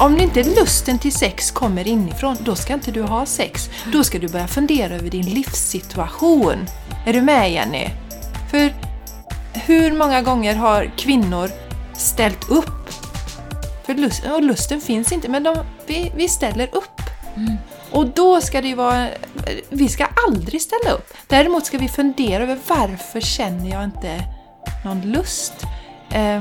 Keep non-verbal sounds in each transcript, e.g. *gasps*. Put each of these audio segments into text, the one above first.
Om inte lusten till sex kommer inifrån, då ska inte du ha sex. Då ska du börja fundera över din livssituation. Är du med Jenny? För hur många gånger har kvinnor ställt upp? För lust, och lusten finns inte, men de, vi, vi ställer upp. Och då ska det ju vara... Vi ska aldrig ställa upp. Däremot ska vi fundera över varför känner jag inte någon lust? Eh,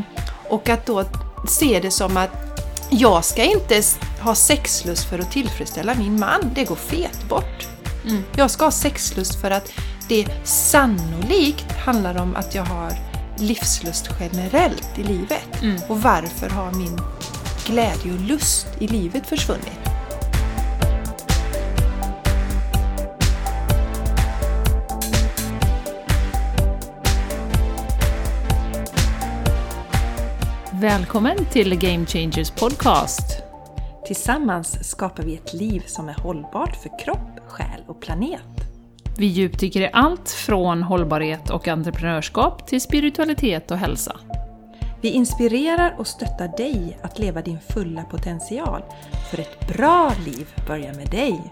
och att då se det som att jag ska inte ha sexlust för att tillfredsställa min man. Det går fet bort. Jag ska ha sexlust för att det sannolikt handlar om att jag har livslust generellt i livet. Och varför har min glädje och lust i livet försvunnit? Välkommen till Game Changers Podcast. Tillsammans skapar vi ett liv som är hållbart för kropp, själ och planet. Vi djupdyker i allt från hållbarhet och entreprenörskap till spiritualitet och hälsa. Vi inspirerar och stöttar dig att leva din fulla potential. För ett bra liv börjar med dig.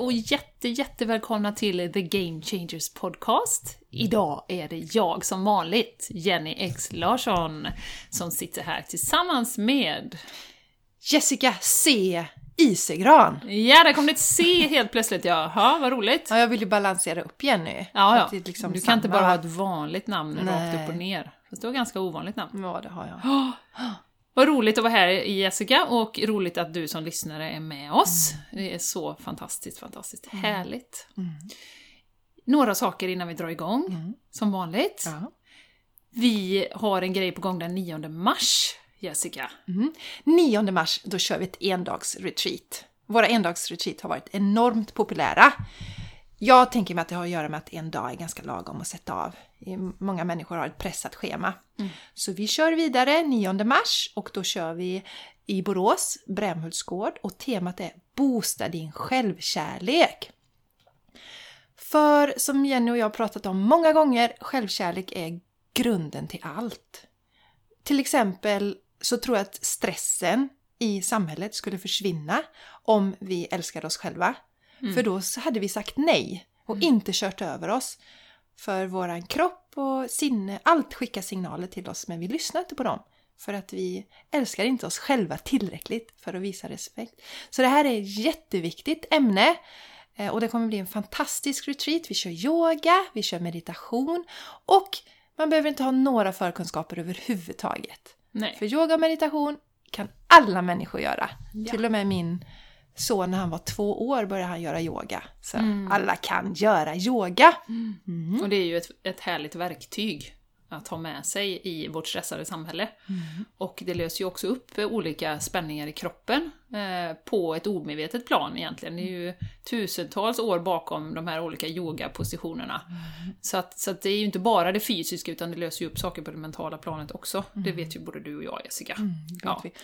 Och jätte, jättevälkomna till The Game Changers Podcast. Idag är det jag som vanligt, Jenny X Larsson, som sitter här tillsammans med... Jessica C. Isegran. Ja, där kom det ett C helt plötsligt, ja. Ja, vad roligt. Ja, jag vill ju balansera upp Jenny. Ja, ja. Är liksom du kan inte samma- bara ha ett vanligt namn rakt Nej. upp och ner. Fast det var ganska ovanligt namn. Ja, det har jag. Vad roligt att vara här Jessica och roligt att du som lyssnare är med oss. Det är så fantastiskt, fantastiskt härligt. Några saker innan vi drar igång, som vanligt. Ja. Vi har en grej på gång den 9 mars, Jessica. 9 mars, då kör vi ett endagsretreat. Våra endagsretreat har varit enormt populära. Jag tänker mig att det har att göra med att en dag är ganska lagom att sätta av. Många människor har ett pressat schema. Så vi kör vidare 9 mars och då kör vi i Borås, Brämhultsgård och temat är Boosta din självkärlek. För som Jenny och jag har pratat om många gånger, självkärlek är grunden till allt. Till exempel så tror jag att stressen i samhället skulle försvinna om vi älskade oss själva. För då hade vi sagt nej och inte kört över oss. För våran kropp och sinne, allt skickar signaler till oss men vi lyssnar inte på dem. För att vi älskar inte oss själva tillräckligt för att visa respekt. Så det här är ett jätteviktigt ämne. Eh, Och det kommer bli en fantastisk retreat. Vi kör yoga, vi kör meditation och man behöver inte ha några förkunskaper överhuvudtaget. Nej. För yoga och meditation kan alla människor göra. Ja. Till och med min son när han var två år började han göra yoga. Så alla kan göra yoga. Och det är ju ett, ett härligt verktyg att ha med sig i vårt stressade samhälle. Och det löser ju också upp olika spänningar i kroppen eh, på ett omedvetet plan egentligen. Det är ju tusentals år bakom de här olika yogapositionerna. Så, att, så att det är ju inte bara det fysiska utan det löser ju upp saker på det mentala planet också. Det vet ju både du och jag Jessica. ja. vet vi.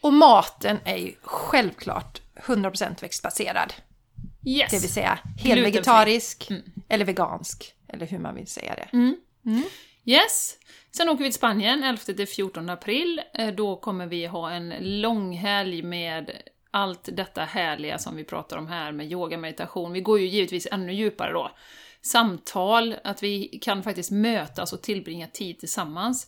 Och maten är ju självklart 100% växtbaserad. Yes. Det vill säga helvegetarisk eller vegansk. Eller hur man vill säga det. Yes! Sen åker vi till Spanien 11-14 april. Eh, Då kommer vi ha en lång helg med allt detta härliga som vi pratar om här med yoga, meditation. Vi går ju givetvis ännu djupare då. Samtal, att vi kan faktiskt mötas och tillbringa tid tillsammans.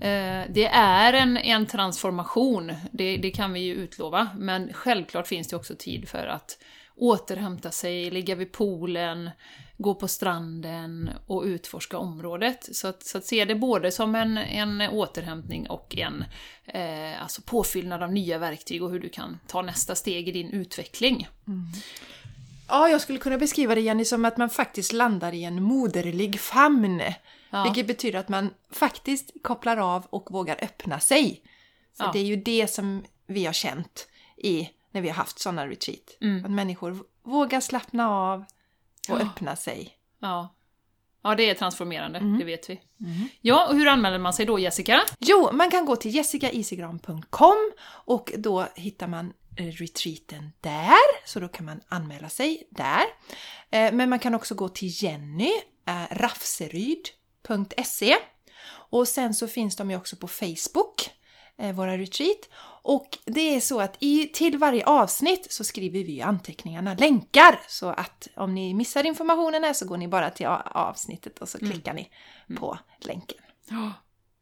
Eh, det är en, en transformation, det, det kan vi ju utlova, men självklart finns det också tid för att återhämta sig, ligga vid poolen, gå på stranden och utforska området. Så att, så att se det både som en, en återhämtning och en eh, alltså påfyllnad av nya verktyg och hur du kan ta nästa steg i din utveckling. Mm. Ja, jag skulle kunna beskriva det Jenny som att man faktiskt landar i en moderlig famn. Ja. Vilket betyder att man faktiskt kopplar av och vågar öppna sig. För Ja. det är ju det som vi har känt i när vi har haft sådana retreat. Mm. Att människor vågar slappna av och öppna sig. Ja. Ja, det är transformerande, det vet vi. Ja, och hur anmäler man sig då, Jessica? Jo, man kan gå till jessicaisigran.com och då hittar man eh, retreaten där, så då kan man anmäla sig där. Eh, Men man kan också gå till Jenny, eh, rafseryd.se och sen så finns de ju också på Facebook, eh, våra retreat. Och det är så att i, till varje avsnitt så skriver vi anteckningarna länkar. Så att om ni missar informationen här så går ni bara till avsnittet och så klickar ni på länken.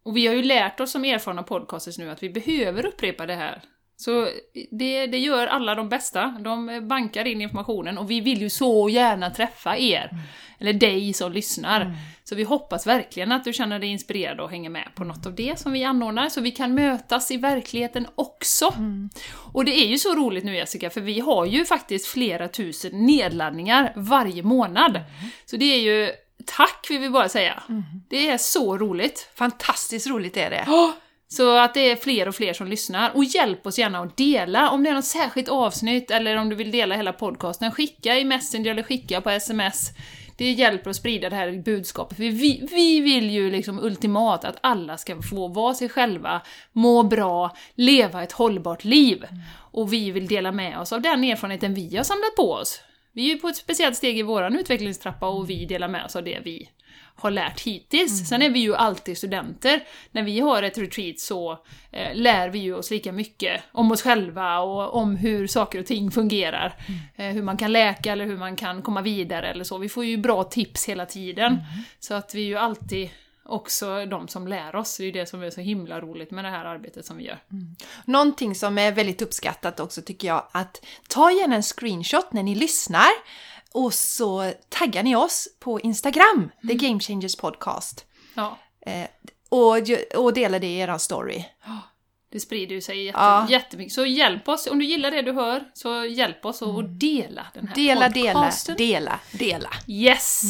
Och vi har ju lärt oss som erfarna podcasters nu att vi behöver upprepa det här. Så det, det gör alla de bästa. De bankar in informationen och vi vill ju så gärna träffa er. Eller dig som lyssnar. Så vi hoppas verkligen att du känner dig inspirerad och hänger med på något av det som vi anordnar, så vi kan mötas i verkligheten också. Och det är ju så roligt nu Jessica, för vi har ju faktiskt flera tusen nedladdningar varje månad. Så det är ju Tack vill vi bara säga. Det är så roligt. Fantastiskt roligt är det! Ja, Så att det är fler och fler som lyssnar. Och hjälp oss gärna att dela. Om det är något särskilt avsnitt eller om du vill dela hela podcasten, skicka i Messenger eller skicka på sms. Det hjälper att sprida det här budskapet. För vi, vi vill ju liksom ultimat att alla ska få vara sig själva, må bra, leva ett hållbart liv. Och vi vill dela med oss av den erfarenheten vi har samlat på oss. Vi är ju på ett speciellt steg i våran utvecklingstrappa och vi delar med oss av det vi har lärt hittills. Sen är vi ju alltid studenter. När vi har ett retreat så eh, lär vi ju oss lika mycket om oss själva och om hur saker och ting fungerar. Eh, hur man kan läka eller hur man kan komma vidare eller så. Vi får ju bra tips hela tiden. Så att vi är ju alltid också de som lär oss. Det är ju det som är så himla roligt med det här arbetet som vi gör. Någonting som är väldigt uppskattat också tycker jag, att ta gärna en screenshot när ni lyssnar och så taggar ni oss på Instagram, The Game Changers Podcast. Ja, Eh, och, och dela det i er story. det sprider ju sig jätte, Ja. jättemycket. Så hjälp oss, om du gillar det du hör, så hjälp oss att dela den här Dela, dela, podcasten. dela, dela. Yes!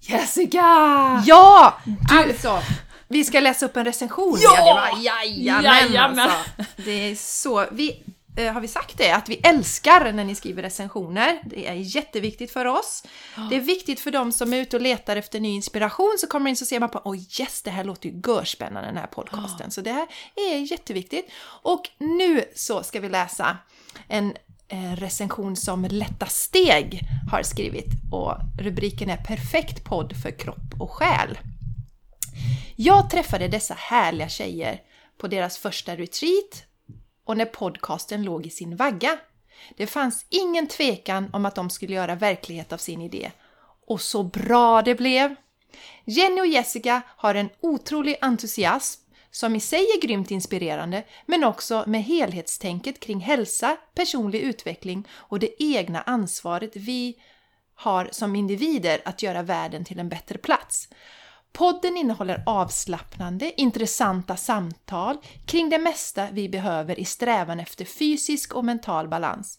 Jessica! Ja! Alltså, vi ska läsa upp en recension. Ja! jajamän, Jajamän. alltså. Det är så. Vi, har vi sagt det? Att vi älskar när ni skriver recensioner. Det är jätteviktigt för oss. Det är viktigt för de som är ute och letar efter ny inspiration så kommer in så ser man på oj yes, det här låter ju görspännande den här podcasten. Så det här är jätteviktigt. Och nu så ska vi läsa en eh, recension som Lätta Steg har skrivit och rubriken är Perfekt podd för kropp och själ. Jag träffade dessa härliga tjejer på deras första retreat och när podcasten låg i sin vagga. Det fanns ingen tvekan om att de skulle göra verklighet av sin idé. Och så bra det blev! Jenny och Jessica har en otrolig entusiasm som i sig är grymt inspirerande, men också med helhetstänket kring hälsa, personlig utveckling och det egna ansvaret vi har som individer att göra världen till en bättre plats. Podden innehåller avslappnande, intressanta samtal kring det mesta vi behöver i strävan efter fysisk och mental balans.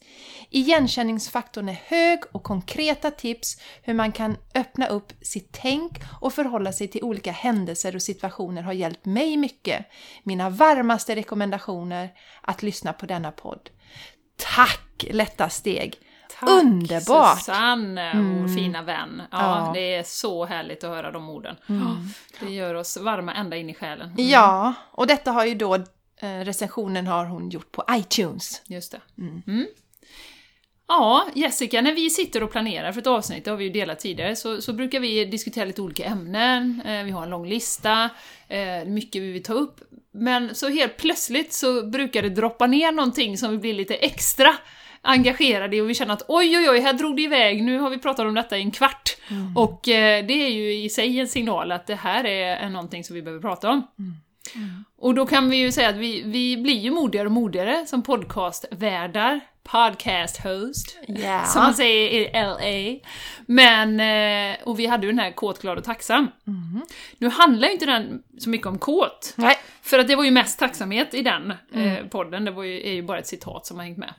Igenkänningsfaktorn är hög och konkreta tips hur man kan öppna upp sitt tänk och förhålla sig till olika händelser och situationer har hjälpt mig mycket. Mina varmaste rekommendationer att lyssna på denna podd. Tack Lätta Steg! Tack, Underbart! Susanne, vår fina vän. Ja, Ja. Det är så härligt att höra de orden. Ja, det gör oss varma ända in i själen. Ja, och detta har ju då eh, recensionen har hon gjort på iTunes. Just det. Mm. Ja, Jessica, när vi sitter och planerar för ett avsnitt, det har vi ju delat tidigare, så, så brukar vi diskutera lite olika ämnen, eh, vi har en lång lista, eh, mycket vi vill ta upp, men så helt plötsligt så brukar det droppa ner någonting som vi blir lite extra engagerade i och vi känner att oj oj oj, här drog det iväg, nu har vi pratat om detta i en kvart. Och eh, det är ju i sig en signal att det här är, någonting som vi behöver prata om. Och då kan vi ju säga att vi, vi blir ju modigare och modigare som podcastvärdar, podcast host, Ja. som man säger i LA. Men, eh, och vi hade ju den här kåt, glad och tacksam. Nu handlar ju inte den så mycket om kåt, Nej. för att det var ju mest tacksamhet i den eh, podden, det var ju, är ju bara ett citat som har hängt med.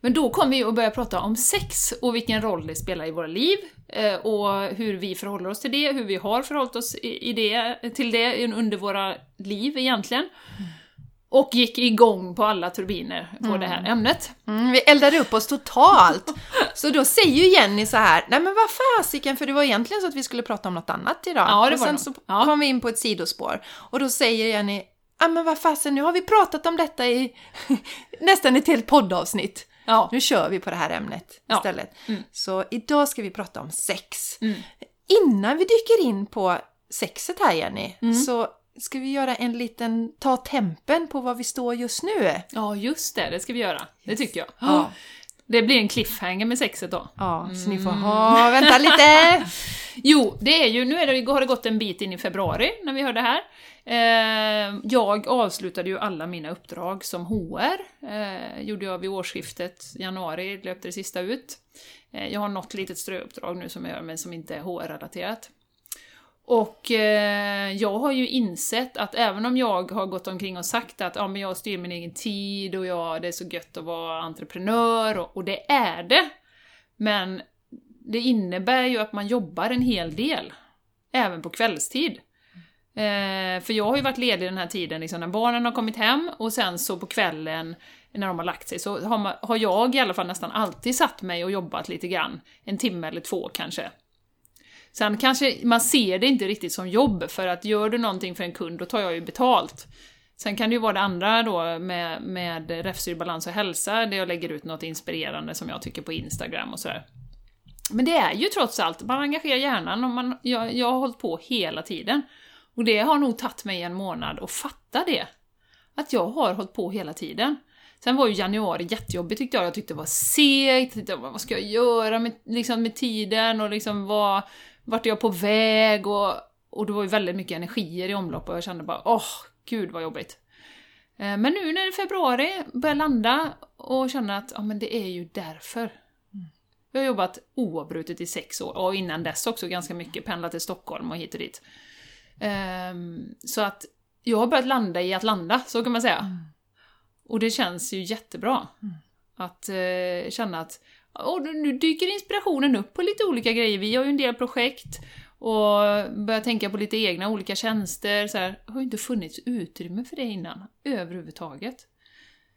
Men då kom vi att börja prata om sex och vilken roll det spelar i våra liv eh, och hur vi förhåller oss till det, hur vi har förhållit oss i det, till det under våra liv egentligen. Och gick igång på alla turbiner på det här ämnet. Mm, vi eldade upp oss totalt. *laughs* Så då säger ju Jenny så här, nej men vad fasiken, för det var egentligen så att vi skulle prata om något annat idag. Ja, det och var sen så Ja. kom vi in på ett sidospår. Och då säger Jenny, ja men vad fasen, nu har vi pratat om detta i *laughs* nästan ett helt poddavsnitt. Ja. Nu kör vi på det här ämnet Ja. istället. Mm. Så idag ska vi prata om sex. Mm. Innan vi dyker in på sexet här Jenny, Mm. så ska vi göra en liten ta tempen på var vi står just nu. ja, just det, det ska vi göra. Det tycker jag. Ja. Det blir en cliffhanger med sexet då. Ja, så ni får Mm. ha, vänta lite! *laughs* Jo, det är ju, nu är det, har det gått en bit in i februari när vi hör det här. Eh, jag avslutade ju alla mina uppdrag som HR. Eh, gjorde jag vid årsskiftet, januari löpte det sista ut. Eh, jag har något litet ströuppdrag nu som jag gör, men som inte är HR-relaterat. Och eh, jag har ju insett att även om jag har gått omkring och sagt att ja, men jag styr min egen tid och jag, det är så gött att vara entreprenör, och, och det är det. Men det innebär ju att man jobbar en hel del. Även på kvällstid. Eh, för jag har ju varit ledig den här tiden liksom, när barnen har kommit hem och sen så på kvällen när de har lagt sig så har, man, har jag i alla fall nästan alltid satt mig och jobbat lite grann. En timme eller två kanske. Sen kanske man ser det inte riktigt som jobb, för att gör du någonting för en kund, då tar jag ju betalt. Sen kan det ju vara det andra då med, med Räfsyr, balans och hälsa, där jag lägger ut något inspirerande som jag tycker på Instagram och sådär. Men det är ju trots allt, man engagerar hjärnan och man, jag, jag har hållit på hela tiden. Och det har nog tagit mig en månad att fatta det. Att jag har hållit på hela tiden. Sen var ju januari jättejobbigt tyckte jag, jag tyckte det var segt, jag tyckte, vad ska jag göra med, liksom, med tiden och liksom vad, vart är jag på väg och, och det var ju väldigt mycket energier i omlopp och jag kände bara åh, gud vad jobbigt. Eh, Men nu när det är februari, börjar landa och känna att ja, men det är ju därför. Jag har jobbat oavbrutet i sex år, och innan dess också ganska mycket, pendlat till Stockholm och hit och dit. Ehm, så att jag har börjat landa i att landa, så kan man säga. Och det känns ju jättebra. Att eh, känna att och nu dyker inspirationen upp på lite olika grejer. Vi har ju en del projekt och börjar tänka på lite egna olika tjänster. Så här, det har ju inte funnits utrymme för det innan, överhuvudtaget.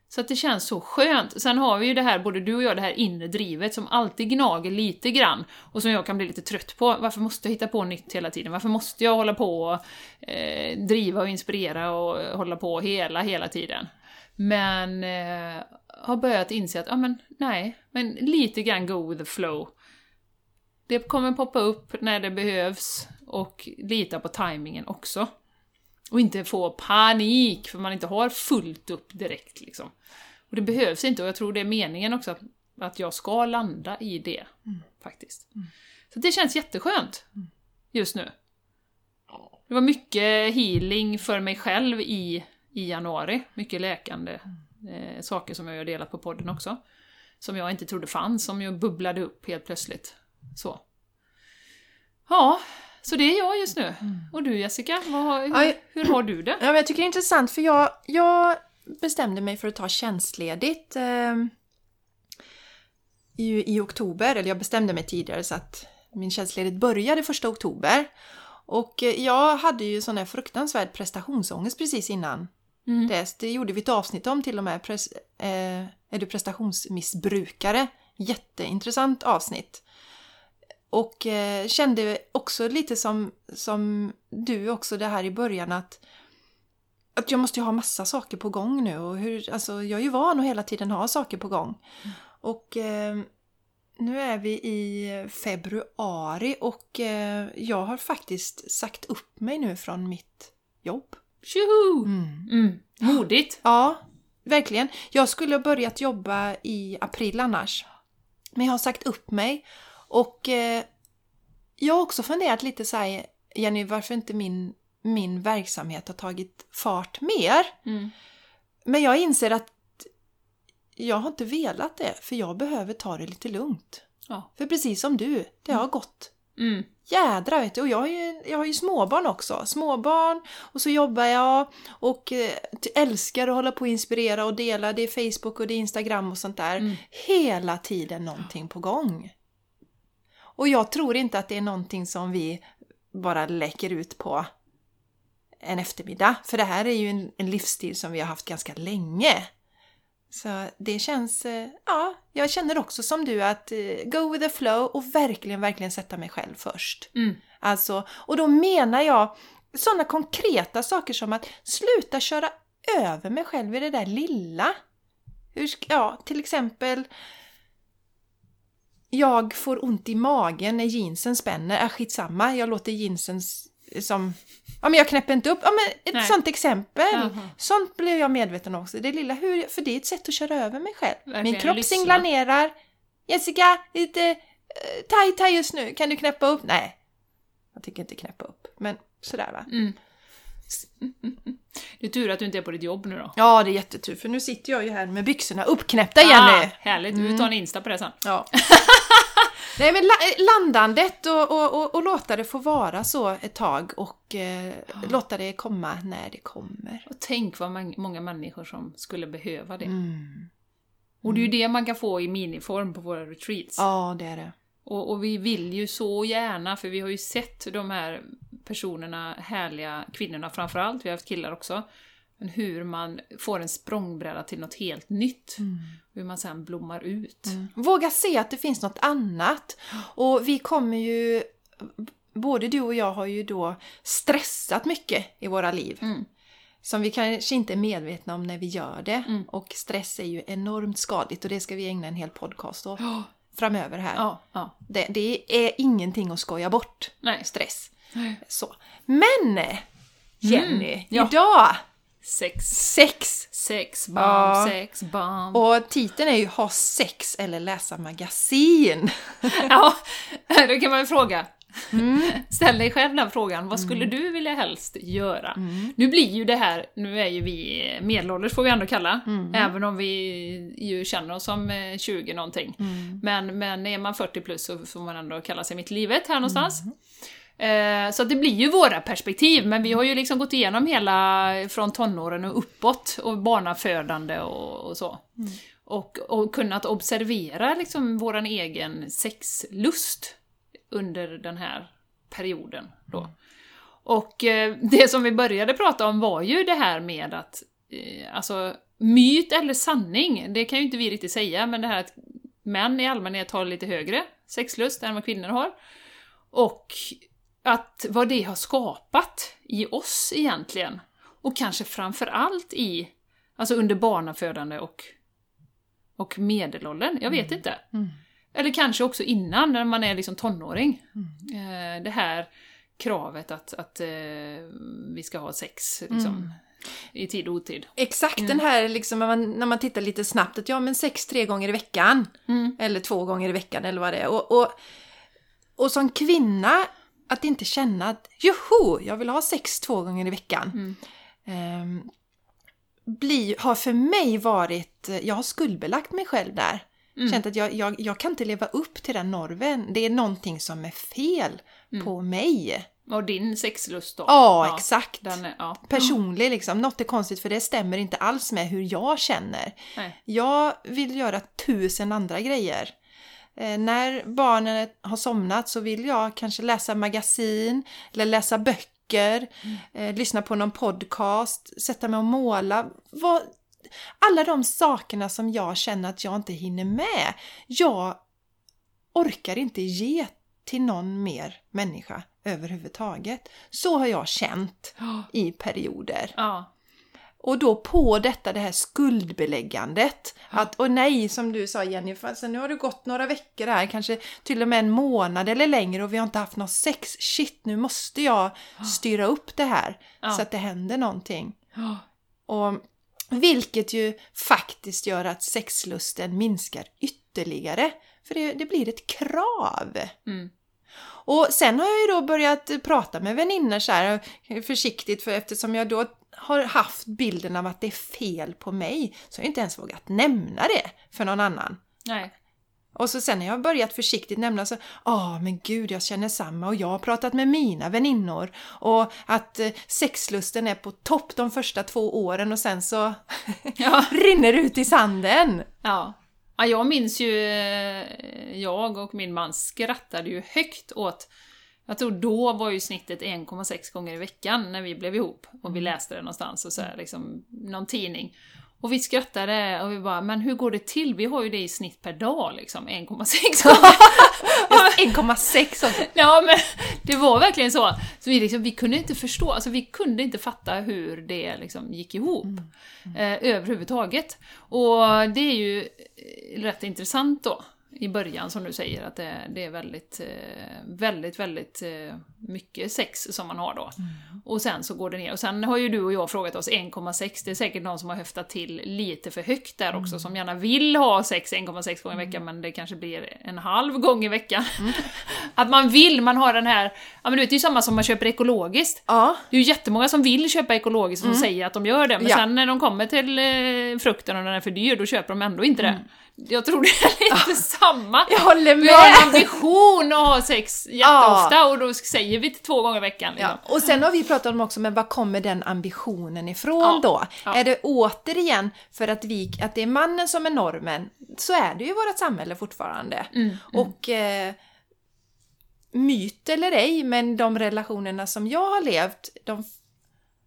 Så att det känns så skönt. Sen har vi ju det här, både du och jag, det här inre drivet som alltid gnager lite grann och som jag kan bli lite trött på. Varför måste jag hitta på nytt hela tiden? Varför måste jag hålla på och eh, driva och inspirera och hålla på hela, hela tiden? Men eh, har börjat inse att, ja men nej, men lite grann go with the flow. Det kommer poppa upp när det behövs och lita på tajmingen också. Och inte få panik för man inte har fullt upp direkt liksom. Och det behövs inte och jag tror det är meningen också att, att jag ska landa i det. Faktiskt. Så det känns jätteskönt just nu. Det var mycket healing för mig själv i, i januari. Mycket läkande eh, saker som jag har delat på podden också. Som jag inte trodde fanns, som ju bubblade upp helt plötsligt. Så. Ja, så det är jag just nu. Och du Jessica, har, hur, hur har du det? Ja, men jag tycker det är intressant för jag, jag bestämde mig för att ta tjänstledigt eh, i, i oktober, eller jag bestämde mig tidigare så att min tjänstledigt började första oktober. Och eh, jag hade ju sån här fruktansvärd prestationsångest precis innan Mm. dess. Det gjorde vi ett avsnitt om till och med. Pres, eh, är du prestationsmissbrukare? Jätteintressant avsnitt. Och eh, kände också lite som, som du också det här i början att, att jag måste ju ha massa saker på gång nu. Och hur, alltså, jag är ju van att hela tiden ha saker på gång. Och eh, nu är vi i februari och eh, jag har faktiskt sagt upp mig nu från mitt jobb. Tjoho! Mm. Modigt! Ja, verkligen. Jag skulle ha börjat jobba i april annars. Men jag har sagt upp mig. Och eh, jag har också funderat lite så här, Jenny, varför inte min, min verksamhet har tagit fart mer? Mm. Men jag inser att jag har inte velat det, för jag behöver ta det lite lugnt. Ja. För precis som du, det har gått Mm. Jädra vet du, och jag har, ju, jag har ju småbarn också. Småbarn och så jobbar jag och eh, älskar att hålla på och inspirera och dela. Det är Facebook och det är Instagram och sånt där. Mm. Hela tiden någonting på gång. Och jag tror inte att det är någonting som vi bara läcker ut på en eftermiddag. För det här är ju en, en livsstil som vi har haft ganska länge. Så det känns, eh, ja, jag känner också som du att eh, go with the flow och verkligen, verkligen sätta mig själv först. Mm. Alltså, och då menar jag sådana konkreta saker som att sluta köra över mig själv i det där lilla. Hur, ja, till exempel jag får ont i magen när jeansen spänner. Äh, skitsamma, jag låter jeansen som... Ja, men jag knäpper inte upp. Ja, men ett Nej. sånt exempel. Jaha. Sånt blev jag medveten om också. Det lilla, hur, för det är ett sätt att köra över mig själv. Verkligen Min kropp lyssna. signalerar. Jessica, lite uh, taj taj just nu. Kan du knäppa upp? Nej. Jag tycker inte knäppa upp. Men sådär va. Mm. Det är tur att du inte är på ditt jobb nu då. Ja, det är jättetur för nu sitter jag ju här med byxorna uppknäppta igen Ah, nu. härligt, vi tar en Insta på det sen. Ja. *laughs* Nej men la- landandet och, och, och, och låta det få vara så ett tag och eh, låta det komma när det kommer. Och tänk vad man, många människor som skulle behöva det. Mm. Och det är ju det man kan få i miniform på våra retreats. Ja, det är det. Och, och vi vill ju så gärna, för vi har ju sett de här personerna, härliga kvinnorna framförallt, vi har haft killar också, men hur man får en språngbräda till något helt nytt. Hur man sen blommar ut. Våga se att det finns något annat. Och vi kommer ju... Både du och jag har ju då stressat mycket i våra liv. Mm. Som vi kanske inte är medvetna om när vi gör det. Mm. Och stress är ju enormt skadligt och det ska vi ägna en hel podcast åt framöver här. Ja, ja. Det, det är ingenting att skoja bort. Nej. Stress. Så. Men Jenny, Mm, ja. idag Sex. sex! Sex, bomb, Ja. sex, bomb. Och titeln är ju Ha sex eller läsa magasin. *laughs* Ja, då kan man ju fråga. Mm. Ställ dig själv den frågan, vad skulle du vilja helst göra? Mm. Nu blir ju det här, nu är ju vi medelålders får vi ändå kalla, Mm. även om vi ju känner oss som eh, 20 någonting. Mm. Men, men är man 40 plus så får man ändå kalla sig mitt livet här någonstans. Eh, Så det blir ju våra perspektiv, men vi har ju liksom gått igenom hela från tonåren och uppåt, och barnafödande och, och så. Mm. Och, och kunnat observera liksom våran egen sexlust under den här perioden då. Mm. Och eh, det som vi började prata om var ju det här med att, eh, alltså myt eller sanning, det kan ju inte vi riktigt säga, men det här att män i allmänhet har lite högre sexlust än vad kvinnor har. Och att vad det har skapat i oss egentligen. Och kanske framför allt i, alltså under barnafödande och, och medelåldern, jag vet inte. Mm. Eller kanske också innan, när man är liksom tonåring. Eh, det här kravet att, att eh, vi ska ha sex liksom, i tid och otid. Exakt den här liksom när man, när man tittar lite snabbt att ja men sex tre gånger i veckan. Mm. Eller två gånger i veckan eller vad det är. Och, och, och som kvinna att inte känna att joho, jag vill ha sex två gånger i veckan. Mm. Ehm, bli, har för mig varit, jag har skuldbelagt mig själv där. Mm. Känt att jag, jag, jag kan inte leva upp till den normen. Det är någonting som är fel på mig. Och din sexlust då? Ja, exakt. Den är, ja. Personlig liksom. Något är konstigt för det stämmer inte alls med hur jag känner. Nej. Jag vill göra tusen andra grejer. Eh, när barnen har somnat så vill jag kanske läsa magasin eller läsa böcker, eh, lyssna på någon podcast, sätta mig och måla. Vad, alla de sakerna som jag känner att jag inte hinner med. Jag orkar inte ge till någon mer människa överhuvudtaget. Så har jag känt i perioder. Ja. Och då på detta det här skuldbeläggandet. Att, och nej, som du sa Jenny, alltså, nu har det gått några veckor här, kanske till och med en månad eller längre och vi har inte haft något sex. Shit, nu måste jag styra upp det här Ja. så att det händer någonting. Ja. Och, vilket ju faktiskt gör att sexlusten minskar ytterligare. För det, det blir ett krav. Mm. Och sen har jag ju då börjat prata med väninnor så här försiktigt för eftersom jag då har haft bilden av att det är fel på mig så har jag inte ens vågat nämna det för någon annan. Nej. Och så sen när jag börjat försiktigt nämna så, ja men gud jag känner samma och jag har pratat med mina väninnor och att eh, sexlusten är på topp de första två åren och sen så Ja. *laughs* rinner ut i sanden. Ja. ja. Jag minns ju, eh, jag och min man skrattade ju högt åt jag tror då var ju snittet 1,6 gånger i veckan när vi blev ihop och vi läste det någonstans och så här, liksom, någon tidning. Och vi skrattade och vi bara, men hur går det till? Vi har ju det i snitt per dag liksom, 1,6 1,6 *laughs* också. Ja men det var verkligen så. Så vi, liksom, vi kunde inte förstå, alltså vi kunde inte fatta hur det liksom gick ihop. Mm. Eh, överhuvudtaget. Och det är ju eh, rätt intressant då. I början som du säger att det, det är väldigt, eh, väldigt, väldigt eh, mycket sex som man har då. Och sen så går det ner. Och sen har ju du och jag frågat oss 1,6, det är säkert någon som har höftat till lite för högt där också, som gärna vill ha sex 1,6 gånger i veckan, men det kanske blir en halv gång i veckan. *laughs* att man vill, man har den här, ja men du vet, det är ju samma som man köper ekologiskt. Ja. Det är ju jättemånga som vill köpa ekologiskt som säger att de gör det, men Ja. sen när de kommer till eh, frukten och den är för dyr, då köper de ändå inte det. Jag tror det är lite samma. Jag håller Vi har en med! ambition att ha sex jätteofta och då säger vi till två gånger i veckan. Liksom. Ja. Och sen har vi pratat om också, men var kommer den ambitionen ifrån Ja. då? Är det återigen för att, vi, att det är mannen som är normen, så är det ju i vårt samhälle fortfarande. Mm, Och eh, myt eller ej, men de relationerna som jag har levt, de,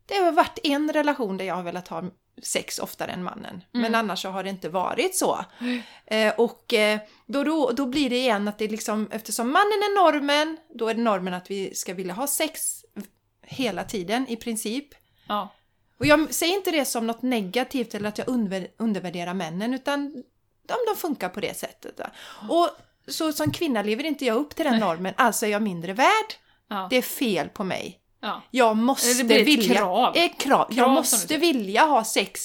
det har varit en relation där jag har velat ha sex oftare än mannen. Men annars så har det inte varit så. Eh, och eh, då, då, då blir det igen att det liksom, eftersom mannen är normen, då är det normen att vi ska vilja ha sex hela tiden i princip. Ja. Och jag säger inte det som något negativt eller att jag undervär- undervärderar männen utan de, de funkar på det sättet. va. Och så som kvinna lever inte jag upp till den normen, alltså är jag mindre värd. Ja. Det är fel på mig. Ja. Jag måste Det blir ett vilja... krav. Ett krav. Krav, Jag måste vilja ha sex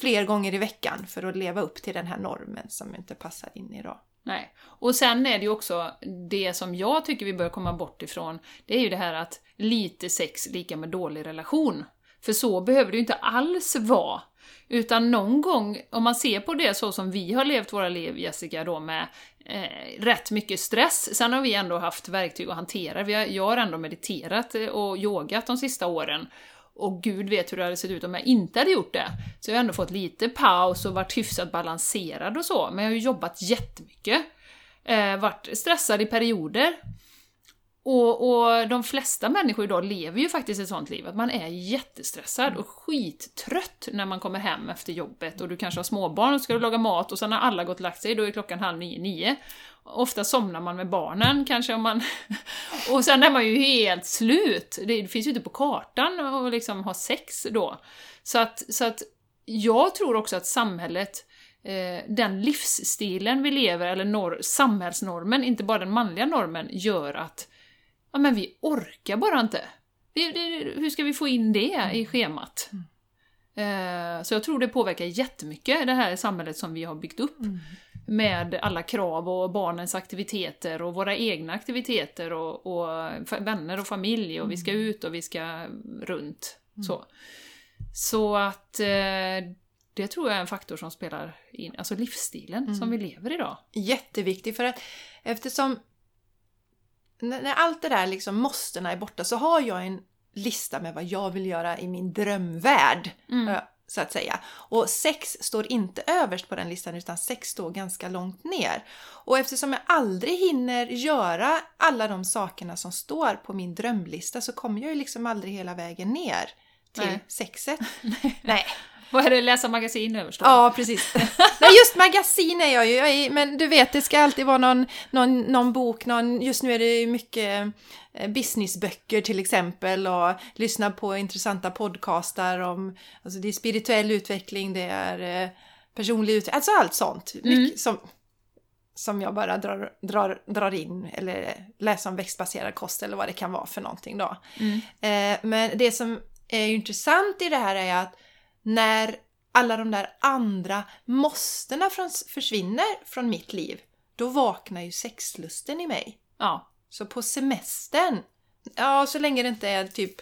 fler gånger i veckan för att leva upp till den här normen som inte passar in idag. Nej. Och sen är det ju också det som jag tycker vi bör komma bort ifrån, det är ju det här att lite sex lika med dålig relation. För så behöver det ju inte alls vara. Utan någon gång, om man ser på det så som vi har levt våra liv, Jessica, då med eh, rätt mycket stress. Sen har vi ändå haft verktyg att hantera. Vi har, jag har ändå mediterat eh, och yogat de sista åren. Och gud vet hur det hade sett ut om jag inte hade gjort det. Så jag har ändå fått lite paus och varit hyfsat balanserad och så, men jag har ju jobbat jättemycket. Eh, varit stressad i perioder. Och, och de flesta människor idag lever ju faktiskt ett sånt liv, att man är jättestressad och skittrött när man kommer hem efter jobbet och du kanske har småbarn och ska du laga mat och sen har alla gått och lagt sig, då är klockan halv nio, nio. Ofta somnar man med barnen kanske om man... *laughs* och sen är man ju helt slut! Det finns ju inte på kartan att liksom ha sex då. Så att, så att jag tror också att samhället eh, den livsstilen vi lever, eller norr, samhällsnormen, inte bara den manliga normen, gör att ja, men vi orkar bara inte. Det, hur ska vi få in det i schemat? Eh, så jag tror det påverkar jättemycket det här samhället som vi har byggt upp. Med alla krav och barnens aktiviteter och våra egna aktiviteter och, och vänner och familj och vi ska ut och vi ska runt. Så, så att eh, det tror jag är en faktor som spelar in, alltså livsstilen som vi lever idag. Jätteviktigt för att eftersom när, när allt det där liksom måstena är borta så har jag en lista med vad jag vill göra i min drömvärld. eh, Så att säga. Och sex står inte överst på den listan utan sex står ganska långt ner. Och eftersom jag aldrig hinner göra alla de sakerna som står på min drömlista så kommer jag ju liksom aldrig hela vägen ner till Nej. sexet. *laughs* Nej. Vad är det, läsa magasin överst då? Ja, precis. *laughs* Nej, just magasin är jag ju, jag är, men du vet det ska alltid vara någon, någon, någon bok, någon, just nu är det ju mycket eh, businessböcker till exempel och lyssna på intressanta podcastar om, alltså det är spirituell utveckling, det är eh, personlig utveckling, alltså allt sånt. Mycket som, som jag bara drar, drar, drar in eller läser om växtbaserad kost eller vad det kan vara för någonting då. Eh, men det som är intressant i det här är att när alla de där andra måstena försvinner från mitt liv, då vaknar ju sexlusten i mig. Ja. Så på semestern, ja så länge det inte är typ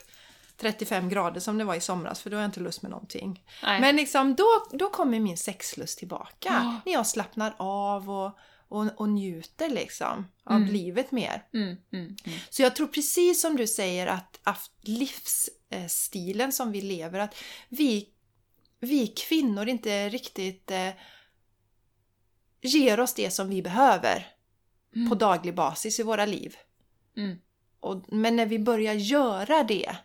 35 grader som det var i somras, för då har jag inte lust med någonting. Nej. Men liksom då, då kommer min sexlust tillbaka. Ja. När jag slappnar av och, och, och njuter liksom av livet mer. Mm, mm, mm. Så jag tror precis som du säger att, att livsstilen som vi lever, att vi, vi kvinnor inte riktigt eh, ger oss det som vi behöver på daglig basis i våra liv. Mm. Och, men när vi börjar göra det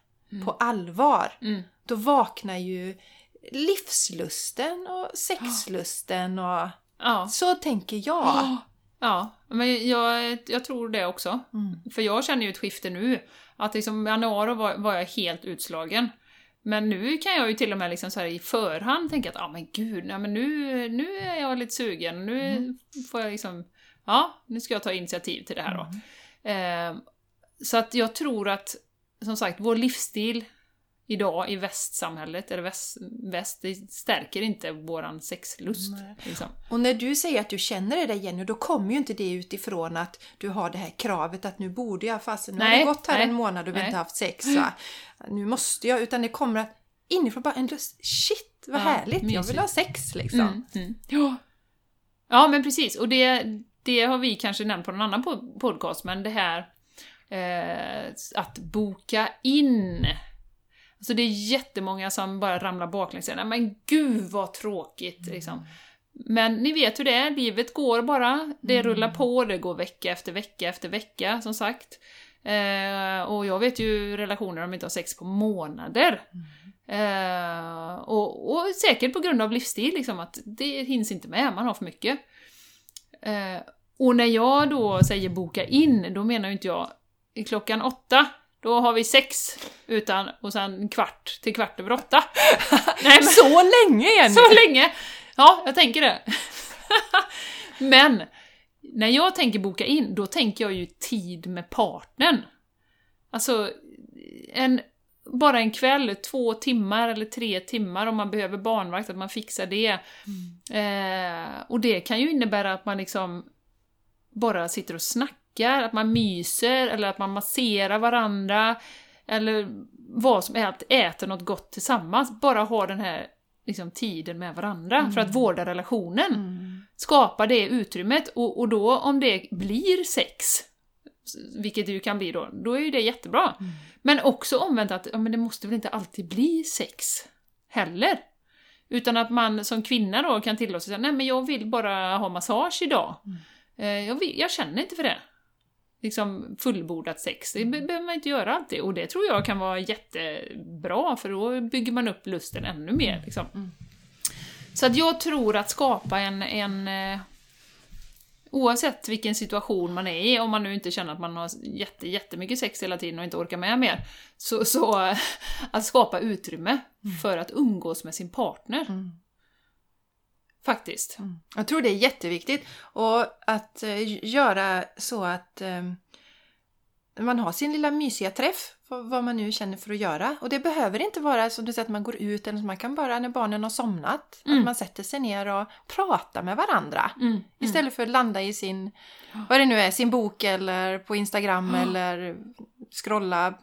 på allvar, Mm. då vaknar ju livslusten och sexlusten och Ja. så tänker jag. Ja, men jag, jag tror det också. Mm. För jag känner ju ett skifte nu. Att liksom i januari var, var jag helt utslagen. Men nu kan jag ju till och med liksom så här i förhand tänka att ah, men gud, nej, men nu, nu är jag lite sugen. Nu Mm. får jag liksom, ja, nu ska jag ta initiativ till det här då. Mm. Eh, så att jag tror att, som sagt, vår livsstil idag i västsamhället, eller väst, väst det stärker inte våran sexlust. Liksom. Och när du säger att du känner det där Jenny, då kommer ju inte det utifrån att du har det här kravet att nu borde jag, fasen nu har Nej, det gått här nej, en månad och vi har nej. inte haft sex. Så *gasps* nu måste jag, utan det kommer att inifrån bara en lust. Shit vad Ja, härligt, jag mysigt. vill ha sex liksom. Mm, mm. Ja. ja, men precis. Och det, det har vi kanske nämnt på någon annan po- podcast, men det här eh, att boka in. Alltså det är jättemånga som bara ramlar baklänges och säger "Nej, men gud vad tråkigt liksom. Men ni vet hur det är, livet går bara. Det rullar på, det går vecka efter vecka efter vecka, som sagt. Eh, och jag vet ju relationer om inte har sex på månader. Eh, och, och säkert på grund av livsstil, liksom, att det hinns inte med, man har för mycket. Eh, och när jag då säger boka in, då menar ju inte jag klockan åtta, då har vi sex, utan, och sen kvart till kvart över åtta. *laughs* Nej, men, Så länge Jenny! så länge! Ja, jag tänker det. *laughs* Men, när jag tänker boka in, då tänker jag ju tid med partnern. Alltså, en, bara en kväll, två timmar eller tre timmar om man behöver barnvakt, att man fixar det. Eh, och det kan ju innebära att man liksom bara sitter och snackar, att man myser, eller att man masserar varandra, eller vad som helst, äter något gott tillsammans. Bara ha den här liksom, tiden med varandra för att vårda relationen. Mm. Skapa det utrymmet, och, och då om det blir sex, vilket det ju kan bli då, då är ju det jättebra. Men också omvänt att ja, men det måste väl inte alltid bli sex heller. Utan att man som kvinna då kan tillåta sig att nej men jag vill bara ha massage idag. Eh, Jag, vill, jag känner inte för det. Liksom fullbordat sex, det be- behöver man inte göra alltid. Och det tror jag kan vara jättebra, för då bygger man upp lusten ännu mer. Liksom. Mm. Så att jag tror att skapa en, en eh, Oavsett vilken situation man är i, om man nu inte känner att man har jätte, jättemycket sex hela tiden och inte orkar med mer, så, så *laughs* att skapa utrymme för att umgås med sin partner. Mm. Faktiskt. Jag tror det är jätteviktigt och att eh, göra så att eh, man har sin lilla mysiga träff, vad man nu känner för att göra. Och det behöver inte vara som du säger att man går ut, eller man kan bara när barnen har somnat, Mm. att man sätter sig ner och pratar med varandra. Mm. Istället för att landa i sin, vad det nu är, sin bok eller på Instagram eller scrolla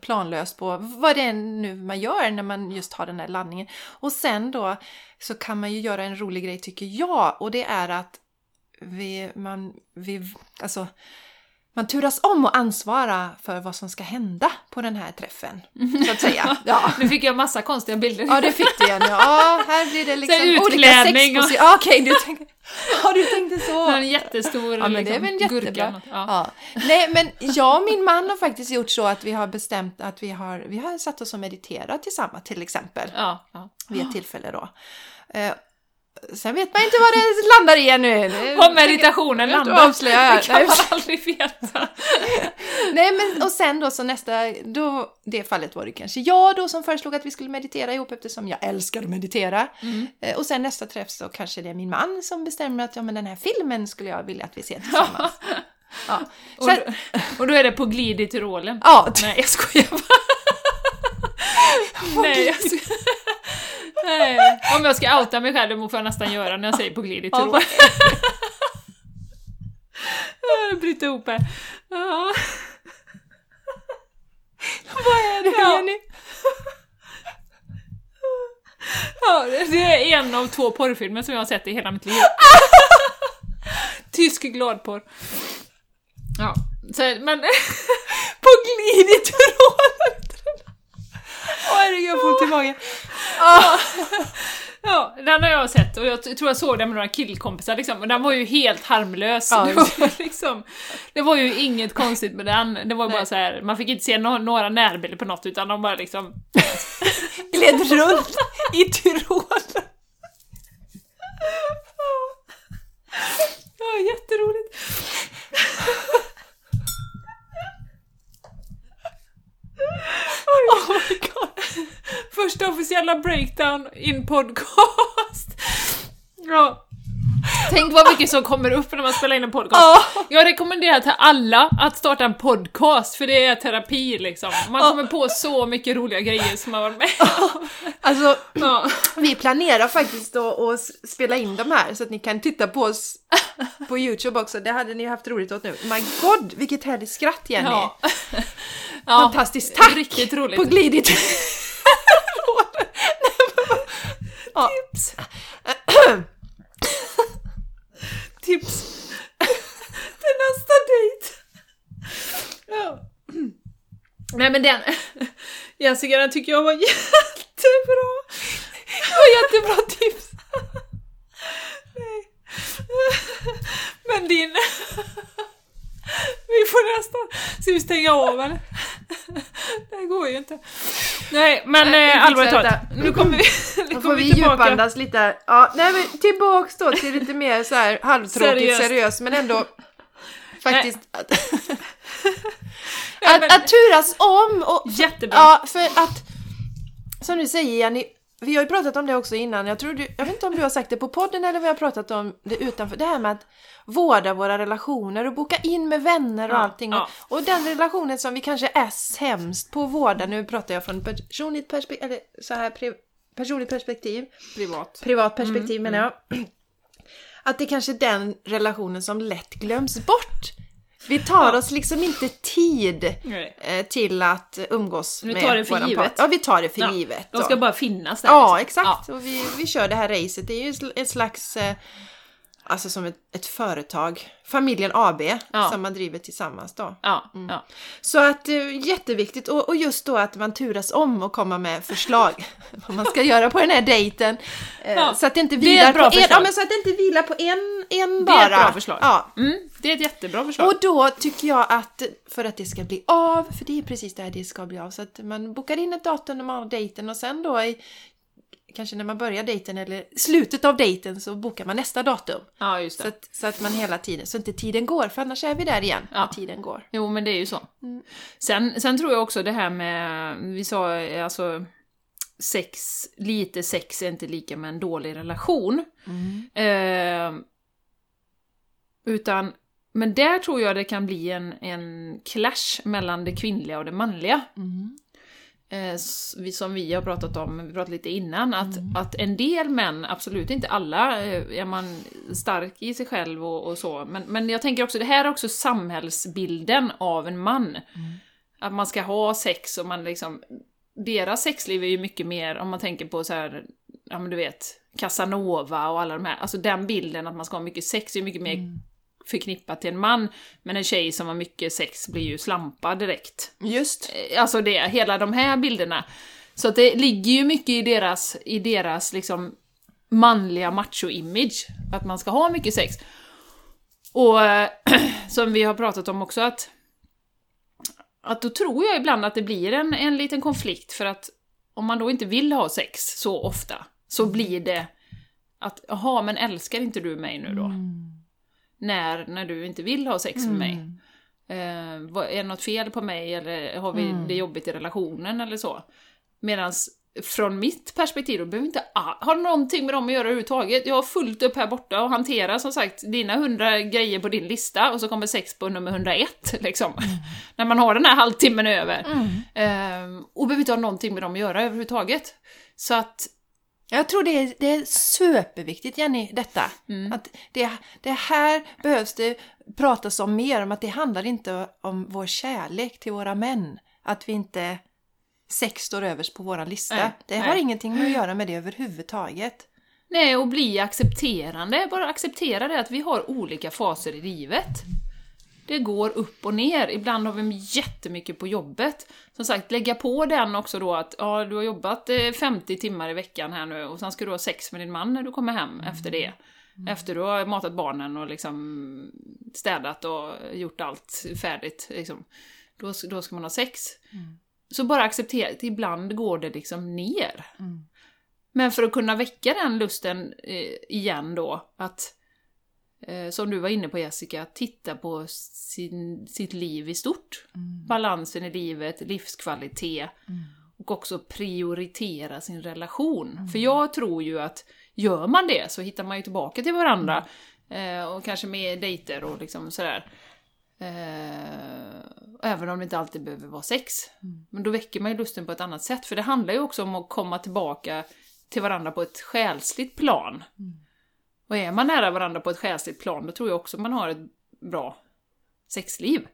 planlöst på vad det är nu man gör när man just har den här laddningen. Och sen då så kan man ju göra en rolig grej tycker jag och det är att vi, man, vi, alltså, man turas om att ansvara för vad som ska hända på den här träffen. Så att säga. *laughs* Ja. Nu fick jag massa konstiga bilder. Ja, det fick du igen. Ja, här blir det liksom Så här olika utklädning och- Ja, Okej, du tänkte... *laughs* Ja, du tänkte så. En jättestor Ja, men det är liksom, väl jättebra. något. Ja. Ja. Nej, men jag och min man har faktiskt gjort så att vi har bestämt att vi har, vi har satt oss och mediterat tillsammans till exempel. Ja, ja. Vid ett tillfälle då. Sen vet man inte vad det landar i ännu. Om meditationen landar. avslöjar jag. Det kan man aldrig veta. *laughs* Nej men och sen då så nästa, då, det fallet var det kanske jag då som föreslog att vi skulle meditera ihop eftersom jag älskar att meditera. Mm. Eh, Och sen nästa träff så kanske det är min man som bestämmer att ja men den här filmen skulle jag vilja att vi ser tillsammans. *laughs* Ja. Och, då, och då är det på glid i Tyrolen. ja, Nej, jag skojar bara. *laughs* Nej, jag sko- Nej. Om jag ska outa mig själv, det får jag nästan göra när jag säger på glid i Jag bryter ihop här. Ja. vad är det Ja. Jenny? Ja, det är en av två porrfilmer som jag har sett i hela mitt liv. Tysk gladporr. Ja, så, men... På glid i Tyrolen! Åh herregud, jag får ont i magen. Ja, den har jag sett och jag tror jag såg den med några killkompisar liksom, och den var ju helt harmlös. Ja, *laughs* det, var ju liksom, det var ju inget konstigt med den, det var bara så här, man fick inte se no- några närbilder på något utan de bara liksom *laughs* gled runt i Tyrol. Ja, jätteroligt. Oh my god. Första officiella breakdown in podcast. Ja. Tänk vad mycket som kommer upp när man spelar in en podcast. Ja. Jag rekommenderar till alla att starta en podcast, för det är terapi liksom. Man kommer på så mycket roliga grejer som man varit med om. Alltså, vi planerar faktiskt att, spela in de här så att ni kan titta på oss på Youtube också. Det hade ni haft roligt åt nu. My god, vilket härligt skratt Jenny! Ja. *laughs* ja. Fantastiskt, tack! Riktigt roligt. På glidigt. *laughs* *laughs* Tips. Tips *laughs* till nästa dejt. Ja. Nej men den, *laughs* Jessica den tycker jag var *laughs* jättebra. Det var jättebra tips. Nej. Men din... Vi får nästan... Ska vi stänga av eller? Det här går ju inte. Nej men Nej, eh, allvarligt talat, nu kommer vi, *laughs* nu Då får kommer vi vi tillbaka. djupandas lite. Ja, nej men tillbaks då till lite mer så här halvtråkigt Seriöst. seriöst, men ändå faktiskt att, *laughs* *laughs* att, att turas om och Jättebra. Ja, för att som du säger Jenny, vi har ju pratat om det också innan, jag tror du, jag vet inte om du har sagt det på podden eller vi har pratat om det utanför, det här med att vårda våra relationer och boka in med vänner och Ja, allting. ja. Och, den relationen som vi kanske är sämst på att vårda, nu pratar jag från personligt perspektiv, eller så här pri, personligt perspektiv, Privat. privat perspektiv menar jag. Att det kanske är den relationen som lätt glöms bort. Vi tar oss liksom inte tid Nej. eh, till att umgås Vi med tar det för våran givet. part- Ja, vi tar det för Ja, givet. De ska bara finnas där. Ja, liksom. exakt. Och vi, vi kör det här racet. Det är ju ett slags, eh, alltså som ett, ett företag, familjen AB, Ja. som man driver tillsammans då. Ja, Mm. ja. Så att eh, jätteviktigt och, och just då att man turas om och komma med förslag *laughs* vad man ska göra på den här dejten. Eh, så att det inte det vilar bra på en, ja, men så att det inte vilar på en, en Det är bara. ett bra förslag. Ja. Mm, det är ett jättebra förslag. Och då tycker jag att för att det ska bli av, för det är precis det här det ska bli av, så att man bokar in ett datum när man har dejten och sen då i kanske när man börjar dejten eller slutet av dejten så bokar man nästa datum. ja, just det. Så att, så att man hela tiden, så inte tiden går, för annars är vi där igen, Ja. när tiden går. Jo, men det är ju så. Mm. Sen, sen tror jag också det här med, vi sa eh, alltså, sex, lite sex är inte lika med en dålig relation. Eh, utan, men där tror jag det kan bli en, en clash mellan det kvinnliga och det manliga. Eh, som vi har pratat om, vi pratade lite innan, att, att en del män, absolut inte alla, eh, är man stark i sig själv och, och så, men, men jag tänker också, det här är också samhällsbilden av en man. Att man ska ha sex och man liksom, deras sexliv är ju mycket mer, om man tänker på så här, ja men du vet, Casanova och alla de här, alltså den bilden att man ska ha mycket sex är ju mycket mer förknippat till en man, men en tjej som har mycket sex blir ju slampad direkt. Just. Eh, Alltså det, hela de här bilderna. Så att det ligger ju mycket i deras, i deras liksom manliga macho-image, att man ska ha mycket sex. Och eh, *clears throat* som vi har pratat om också att att då tror jag ibland att det blir en, en liten konflikt för att om man då inte vill ha sex så ofta så blir det att jaha, men älskar inte du mig nu då? När, när du inte vill ha sex med mig? Eh, vad- är det något fel på mig eller har vi det jobbigt i relationen eller så? Medan från mitt perspektiv, då behöver inte ha någonting med dem att göra överhuvudtaget. Jag har fullt upp här borta och hanterar som sagt dina hundra grejer på din lista och så kommer sex på nummer 101 *laughs* liksom. När man har den här halvtimmen över. Eh, och behöver inte ha någonting med dem att göra överhuvudtaget. Så att, Jag tror det är, det är superviktigt Jenny, detta. Att det, det här behövs det pratas om mer, om att det handlar inte om vår kärlek till våra män. Att vi inte sex står överst på våran lista. Nej, det har nej. ingenting att göra med det överhuvudtaget. nej, och bli accepterande. Bara acceptera det att vi har olika faser i livet. Det går upp och ner. Ibland har vi jättemycket på jobbet. Som sagt, lägga på den också då att ja, du har jobbat eh, 50 timmar i veckan här nu och sen ska du ha sex med din man när du kommer hem efter det. Efter du har matat barnen och liksom städat och gjort allt färdigt. Liksom. Då, då ska man ha sex. Så bara acceptera att ibland går det liksom ner. Mm. Men för att kunna väcka den lusten eh, igen då, att eh, som du var inne på Jessica, titta på sin, sitt liv i stort. Mm. Balansen i livet, livskvalitet Mm. och också prioritera sin relation. Mm. För jag tror ju att gör man det så hittar man ju tillbaka till varandra. Eh, och kanske med dejter och liksom sådär. Eh, även om det inte alltid behöver vara sex. Mm. Men då väcker man ju lusten på ett annat sätt. För det handlar ju också om att komma tillbaka till varandra på ett själsligt plan. Mm. Och är man nära varandra på ett själsligt plan, då tror jag också man har ett bra sexliv.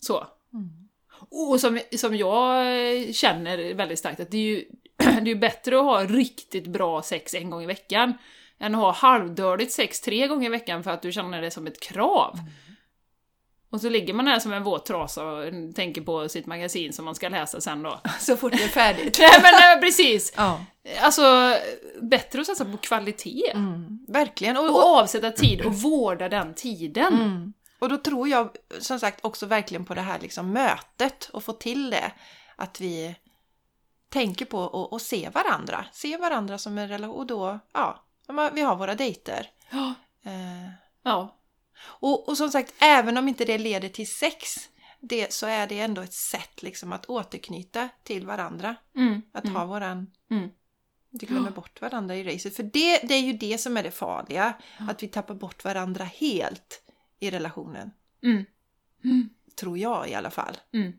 Så. Mm. Och som, som jag känner väldigt starkt, att det är ju *clears throat* det är bättre att ha riktigt bra sex en gång i veckan, än att ha halvdörligt sex tre gånger i veckan för att du känner det som ett krav. Och så ligger man här som en våt trasa och tänker på sitt magasin som man ska läsa sen då. *laughs* Så fort det är färdigt. Nej men nej, precis! Ja, Alltså, bättre att satsa på kvalitet. mm. verkligen. Och, Och och, avsätta tid och vårda den tiden. mm. och då tror jag som sagt också verkligen på det här liksom mötet och få till det. Att vi tänker på och, och se varandra. Se varandra som en relation. Och då, ja, vi har våra dejter. Ja. Eh, ja. Och, och som sagt, även om inte det leder till sex, det, så är det ändå ett sätt liksom att återknyta till varandra. Mm. Att mm. ha våran... Mm. Inte glömma bort varandra i racet. För det, det är ju det som är det farliga. Att vi tappar bort varandra helt i relationen. Mm. Mm. Tror jag i alla fall. Mm.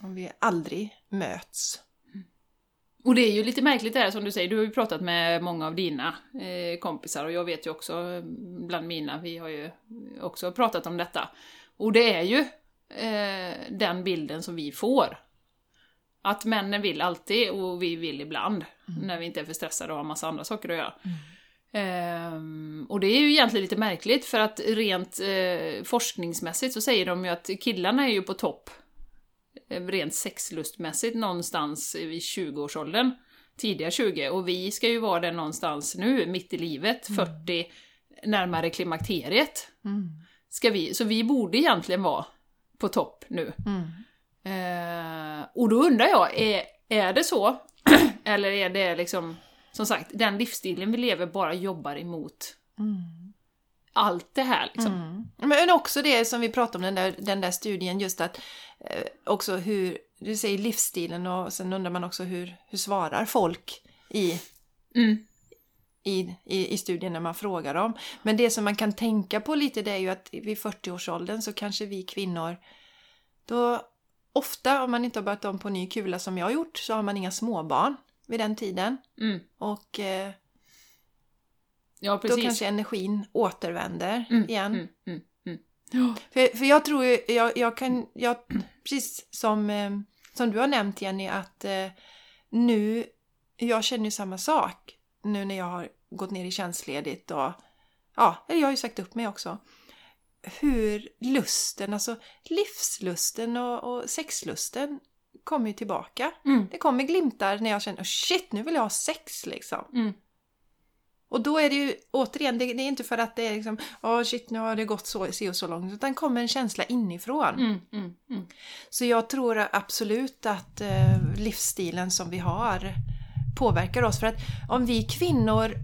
Om vi aldrig möts. Och det är ju lite märkligt det här som du säger, du har ju pratat med många av dina eh, kompisar och jag vet ju också eh, bland mina, vi har ju också pratat om detta. Och det är ju eh, den bilden som vi får. Att männen vill alltid och vi vill ibland, när vi inte är för stressade och har massa andra saker att göra. Ehm, och det är ju egentligen lite märkligt för att rent eh, forskningsmässigt så säger de ju att killarna är ju på topp rent sexlustmässigt någonstans vid 20-årsåldern, tidiga 20, och vi ska ju vara där någonstans nu, mitt i livet, 40, närmare klimakteriet. Mm. Ska vi, så vi borde egentligen vara på topp nu. Mm. Eh, och då undrar jag, är, är det så? *clears throat* Eller är det liksom, som sagt, den livsstilen vi lever bara jobbar emot Mm. allt det här liksom? Mm. Men också det som vi pratade om, den där, den där studien, just att eh, också hur, du säger livsstilen och sen undrar man också hur, hur svarar folk i, Mm. i, i, i studien när man frågar dem. Men det som man kan tänka på lite det är ju att vid 40-årsåldern så kanske vi kvinnor då ofta om man inte har börjat om på ny kula som jag har gjort så har man inga småbarn vid den tiden. Mm. Och eh, Ja, då kanske energin återvänder Mm, igen. Ja. För, för jag tror ju, jag, jag kan, jag, precis som, eh, som du har nämnt Jenny, att eh, nu, jag känner ju samma sak nu när jag har gått ner i tjänstledigt och ja, jag har ju sagt upp mig också. Hur lusten, alltså livslusten och, och sexlusten kommer ju tillbaka. Mm. Det kommer glimtar när jag känner oh shit, nu vill jag ha sex liksom. Mm. Och då är det ju återigen, det, det är inte för att det är liksom, åh shit nu har det gått så, så och så långt, utan kommer en känsla inifrån. Mm, mm, mm. Så jag tror absolut att eh, livsstilen som vi har påverkar oss. För att om vi kvinnor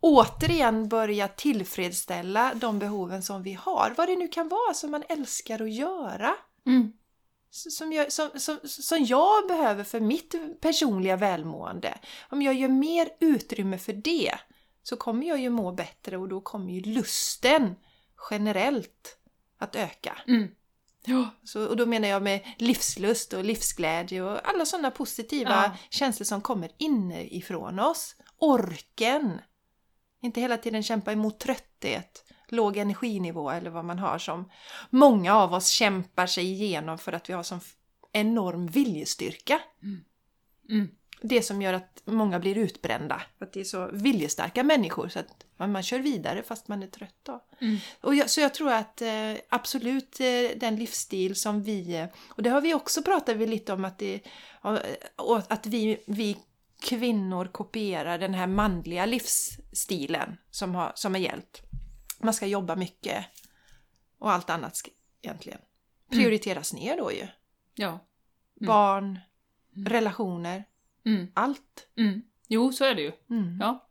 återigen börjar tillfredsställa de behoven som vi har, vad det nu kan vara som man älskar att göra, Mm. Som jag, som, som, som jag behöver för mitt personliga välmående. Om jag gör mer utrymme för det så kommer jag ju må bättre och då kommer ju lusten generellt att öka. Mm. Ja. Så, och då menar jag med livslust och livsglädje och alla sådana positiva Ja. känslor som kommer inifrån oss. Orken! Inte hela tiden kämpa emot trötthet, låg energinivå eller vad man har som många av oss kämpar sig igenom för att vi har sån enorm viljestyrka. Mm. Det som gör att många blir utbrända. För att det är så viljestarka människor så att man, man kör vidare fast man är trött. Då. Mm. Och jag, så jag tror att eh, absolut eh, den livsstil som vi... eh, Och det har vi också pratat vi lite om att, det, att vi, vi kvinnor kopierar den här manliga livsstilen som har, som har gällt. Man ska jobba mycket och allt annat egentligen prioriteras ner då ju. Ja. barn, relationer, Mm. allt. Mm. Jo, så är det ju. Mm. Ja.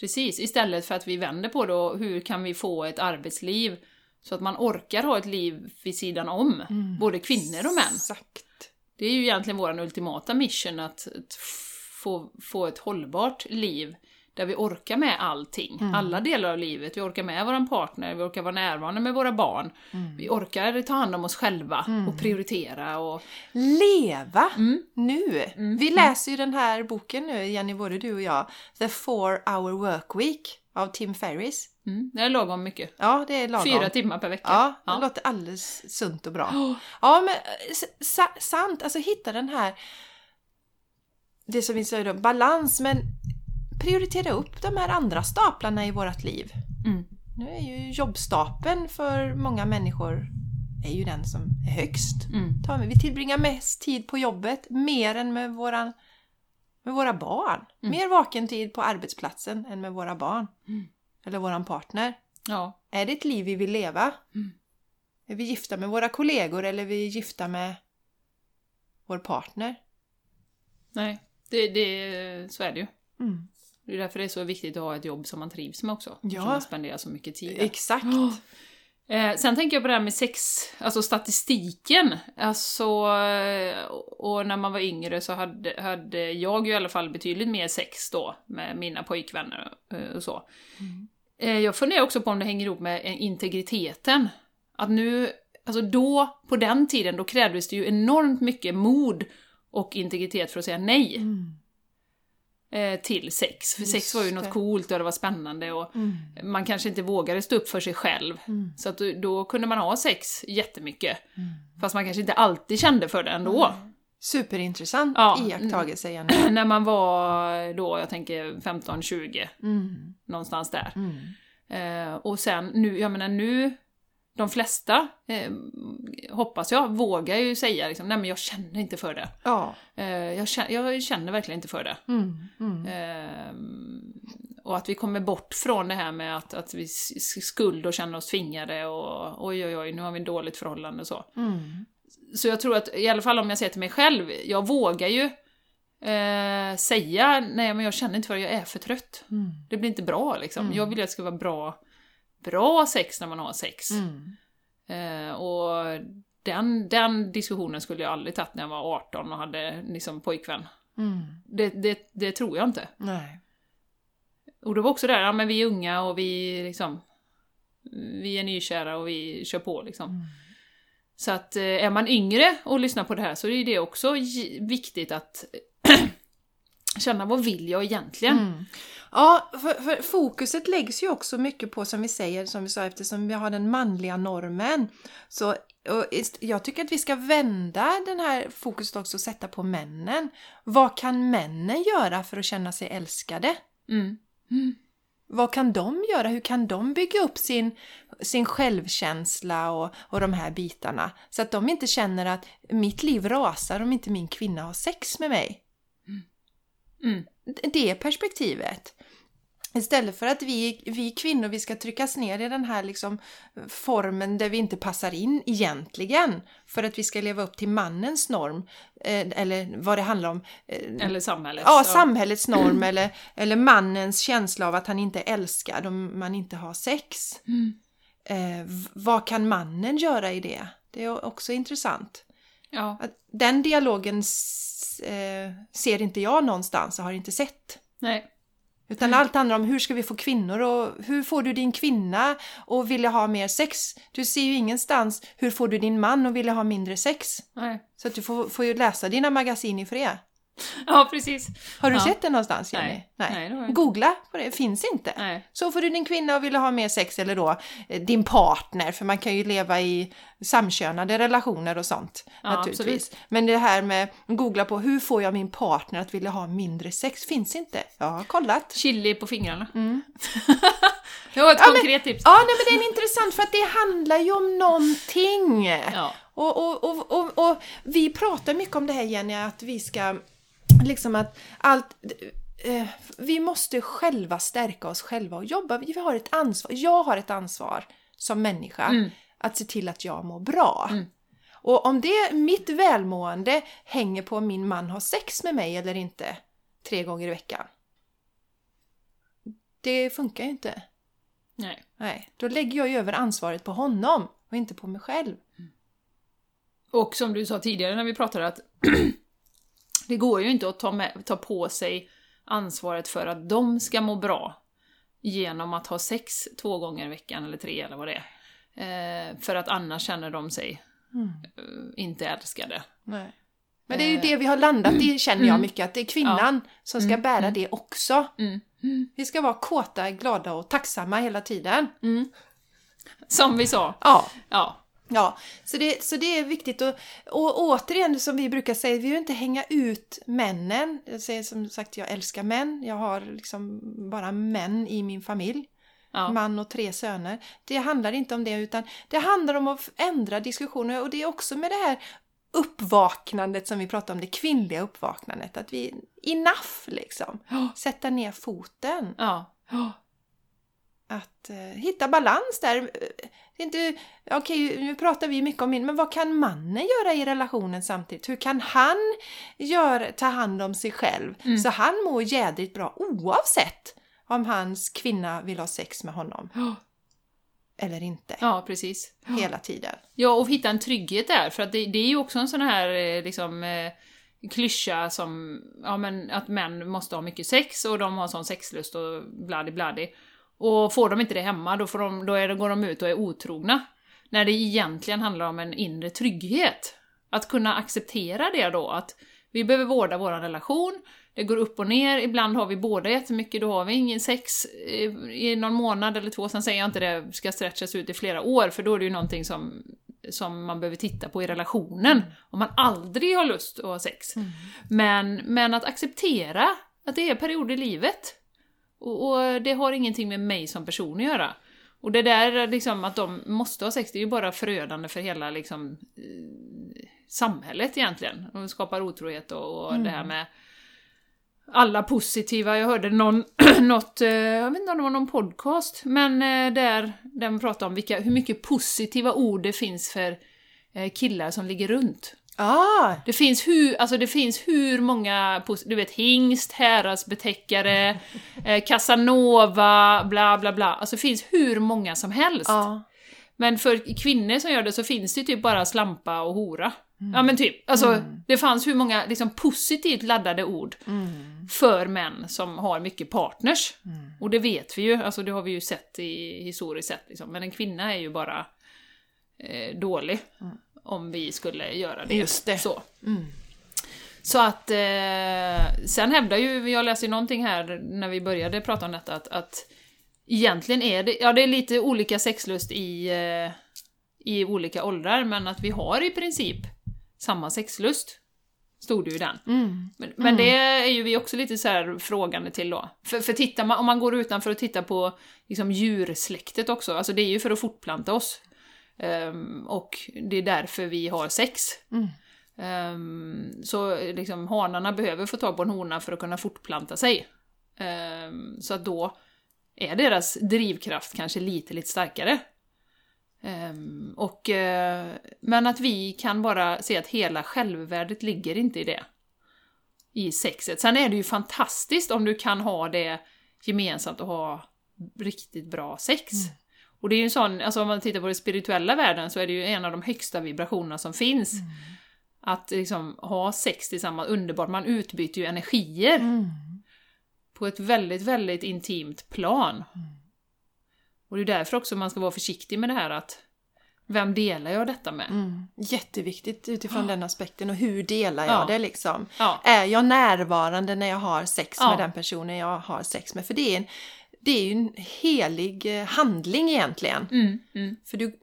Precis, istället för att vi vänder på och hur kan vi få ett arbetsliv så att man orkar ha ett liv vid sidan om, både kvinnor och män. Exakt. Det är ju egentligen vår ultimata mission att, att få, få ett hållbart liv där vi orkar med allting, alla delar av livet. Vi orkar med vår partner, vi orkar vara närvarande med våra barn, vi orkar ta hand om oss själva och prioritera och... Leva Mm. nu! Vi läser ju den här boken nu, Jenny, både du och jag. The Four Hour Work Week av Tim Ferris. Mm, det är lagom mycket. Ja, det är lagom. Fyra timmar per vecka. Ja, det Ja. låter alldeles sunt och bra. *gasps* Ja, men eh, sant, alltså hitta den här, det som vi säger då, balans, men prioritera upp de här andra staplarna i vårt liv. Mm. Nu är ju jobbstapeln för många människor är ju den som är högst. Mm. Vi tillbringar mest tid på jobbet, mer än med, våran, med våra barn. Mer vaken tid på arbetsplatsen än med våra barn. Eller våran partner. Ja. Är det ett liv vi vill leva? Mm. Är vi gifta med våra kollegor eller är vi gifta med vår partner? Nej, det, det, så är det ju. Mm. Det är därför det är så viktigt att ha ett jobb som man trivs med också. Ja. Man spenderar så mycket tid där. Exakt. Eh, sen tänker jag på det här med sex, alltså statistiken. Alltså, eh, och när man var yngre så hade, hade jag ju i alla fall betydligt mer sex då med mina pojkvänner eh, och så. Eh, jag funderar också på om det hänger ihop med eh, integriteten. Att nu, alltså då, på den tiden, då krävdes det ju enormt mycket mod och integritet för att säga nej Mm. Eh, till sex. För sex var ju det. något coolt och det var spännande och Mm. man kanske inte vågade stå upp för sig själv. Mm. Så att då, kunde man ha sex jättemycket. Fast man kanske inte alltid kände för det ändå. Superintressant Ja. iakttagelse Jenny. *clears throat* När man var då, jag tänker 15-20, Mm. någonstans där. Mm. Eh, och sen nu, jag menar nu, de flesta, eh, hoppas jag, vågar ju säga liksom, nej men jag känner inte för det. Ja. Eh, jag, känner, jag känner verkligen inte för det. Mm. Mm. Ehm, och att vi kommer bort från det här med att, att vi skuld och känner oss tvingade och oj oj oj, nu har vi ett dåligt förhållande och så. Mm. Så jag tror att, i alla fall om jag säger till mig själv, jag vågar ju eh, säga nej men jag känner inte för det, jag är för trött. Mm. Det blir inte bra liksom. Jag vill att det ska vara bra, bra sex när man har sex. Mm. Eh, och den, den diskussionen skulle jag aldrig tagit när jag var 18 och hade liksom pojkvän. Mm. Det, det, det tror jag inte. Nej. Och det var också där, ja men vi är unga och vi liksom... Vi är nykära och vi kör på liksom. Mm. Så att eh, är man yngre och lyssnar på det här så är det också viktigt att *clears throat* känna vad vill jag egentligen? Mm. Ja, för, för fokuset läggs ju också mycket på, som vi säger, som vi sa, eftersom vi har den manliga normen. Så jag tycker att vi ska vända den här fokuset också och sätta på männen. Vad kan männen göra för att känna sig älskade? Mm. Vad kan de göra? Hur kan de bygga upp sin, sin självkänsla och, och de här bitarna? Så att de inte känner att mitt liv rasar om inte min kvinna har sex med mig. Mm. Det perspektivet. Istället för att vi, vi kvinnor vi ska tryckas ner i den här liksom formen där vi inte passar in egentligen. För att vi ska leva upp till mannens norm. Eh, eller vad det handlar om. Eh, Eller samhället. Ja, samhällets norm eller, eller mannens känsla av att han inte är älskad om man inte har sex. Mm. Eh, vad kan mannen göra i det? Det är också intressant. Ja. Den dialogen eh, ser inte jag någonstans och har inte sett. Nej. Utan allt handlar om hur ska vi få kvinnor och hur får du din kvinna och vilja ha mer sex? Du ser ju ingenstans hur får du din man och vilja ha mindre sex? Nej. Så att du får, får ju läsa dina magasin i fred. *laughs* Ja, precis. Har du Ja. sett det någonstans Jenny? Nej. Nej, inte. Googla på det, finns inte. Nej. Så får du din kvinna och vill ha mer sex eller då eh, din partner, för man kan ju leva i samkönade relationer och sånt Ja, naturligtvis. absolut. Men det här med googla på hur får jag min partner att vilja ha mindre sex finns inte. Jag har kollat. Chili på fingrarna. Mm. *laughs* det var ett Ja, men- konkret tips. Ja, nej, men det är intressant för att det handlar ju om någonting. Ja. Och, och, och, och, och vi pratar mycket om det här Jenny, att vi ska liksom att allt eh, vi måste själva stärka oss själva och jobba. Vi har ett ansvar. Jag har ett ansvar som människa Mm. att se till att jag mår bra. Mm. Och om det, mitt välmående hänger på om min man har sex med mig eller inte tre gånger i veckan. Det funkar ju inte. Nej. Nej, då lägger jag ju över ansvaret på honom och inte på mig själv. Och som du sa tidigare när vi pratade att *clears throat* det går ju inte att ta, med, ta på sig ansvaret för att de ska må bra genom att ha sex två gånger i veckan eller tre eller vad det är. Eh, för att annars känner de sig eh, inte älskade. Nej. Men det är ju det vi har landat i känner jag mycket, att det är kvinnan som ska bära det också. Mm. Vi ska vara kåta, glada och tacksamma hela tiden. Som vi sa. Ja, Ja. Ja. Så, det, så det är viktigt. Och, och återigen, som vi brukar säga, vi vill inte hänga ut männen. Jag säger som sagt, jag älskar män. Jag har liksom bara män i min familj. Ja. Man och tre söner. Det handlar inte om det, utan det handlar om att ändra diskussioner. Och det är också med det här uppvaknandet som vi pratar om, det kvinnliga uppvaknandet. Att vi, enough liksom. Sätta ner foten. Ja. Att eh, hitta balans där. Det är inte, okej, nu pratar vi mycket om min, men vad kan mannen göra i relationen samtidigt? Hur kan han gör, ta hand om sig själv så han mår jädrigt bra oavsett om hans kvinna vill ha sex med honom eller inte. Ja, precis. Hela tiden. Ja, och hitta en trygghet där, för att det, det är ju också en sån här eh, liksom eh, klyscha som, ja men att män måste ha mycket sex och de har sån sexlust och bladi bladi. Och får de inte det hemma, då, får de, då är går de ut och är otrogna. När det egentligen handlar om en inre trygghet. Att kunna acceptera det då, att vi behöver vårda vår relation, det går upp och ner, ibland har vi båda jättemycket, då har vi ingen sex eh, i någon månad eller två, sen säger jag inte det ska stretchas ut i flera år, för då är det ju någonting som, som man behöver titta på i relationen, om man aldrig har lust att ha sex. Men, men att acceptera att det är perioder i livet, och, och det har ingenting med mig som person att göra. Och det där liksom att de måste ha sex, det är ju bara förödande för hela liksom eh, samhället egentligen. Och skapar otrohet och, och det här med alla positiva, jag hörde någon, *clears throat* något, eh, jag vet inte om det var någon podcast, men eh, där den pratade om vilka, hur mycket positiva ord det finns för killar som ligger runt. Ah, Det finns hur, alltså det finns hur många, du vet hingst, häradsbetäckare, *laughs* eh, casanova, bla bla bla. Alltså det finns hur många som helst. ja. Men för kvinnor som gör det så finns det typ bara slampa och hora. Ja men typ, alltså det fanns hur många liksom positivt laddade ord för män som har mycket partners. Och det vet vi ju, alltså det har vi ju sett i historiskt sett liksom. Men en kvinna är ju bara eh, dålig om vi skulle göra det. Just det. Så. Så att, eh, sen hävdar ju, jag läste ju någonting här när vi började prata om detta, att, att egentligen är det, ja det är lite olika sexlust i, eh, i olika åldrar, men att vi har i princip samma sexlust. Stod det ju i den. Men, men det är ju vi också lite så här frågande till då. För, för tittar man, om man går utanför och tittar på liksom djursläktet också, alltså det är ju för att fortplanta oss. Ehm, och det är därför vi har sex. Ehm, så liksom hanarna behöver få tag på en hona för att kunna fortplanta sig. Ehm, så att då är deras drivkraft kanske lite, lite starkare. Ehm, och, eh, men att vi kan bara se att hela självvärdet ligger inte i det. I sexet. Sen är det ju fantastiskt om du kan ha det gemensamt och ha riktigt bra sex. Och det är ju en sån, alltså om man tittar på den spirituella världen så är det ju en av de högsta vibrationerna som finns. Att liksom ha sex tillsammans, underbart, man utbyter ju energier. På ett väldigt, väldigt intimt plan. Och det är därför också man ska vara försiktig med det här att vem delar jag detta med? Mm. Jätteviktigt utifrån den aspekten och hur delar jag Ja. det liksom? Ja. Är jag närvarande när jag har sex Ja. med den personen jag har sex med? För det är, en, det är ju en helig eh, handling egentligen. Mm, mm. För du,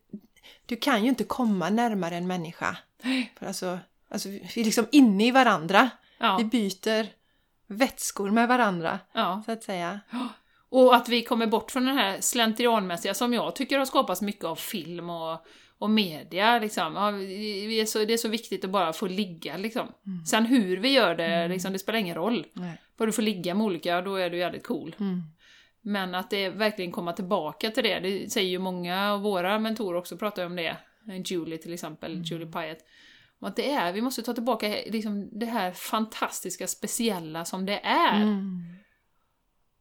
du kan ju inte komma närmare en människa. För alltså, alltså, vi är liksom inne i varandra. Ja. Vi byter vätskor med varandra, ja. så att säga. Och att vi kommer bort från den här slentrianmässiga som jag tycker har skapats mycket av film och, och media. Liksom. Ja, vi är så, det är så viktigt att bara få ligga. Liksom. Sen hur vi gör det, liksom, det spelar ingen roll. Nej. Bara du får ligga med olika, då är du jävligt cool. Mm. Men att det verkligen komma tillbaka till det, det säger ju många av våra mentorer också, pratar om det. Julie till exempel, Julie Pyatt. Och att det är, vi måste ta tillbaka liksom, det här fantastiska, speciella som det är. Mm.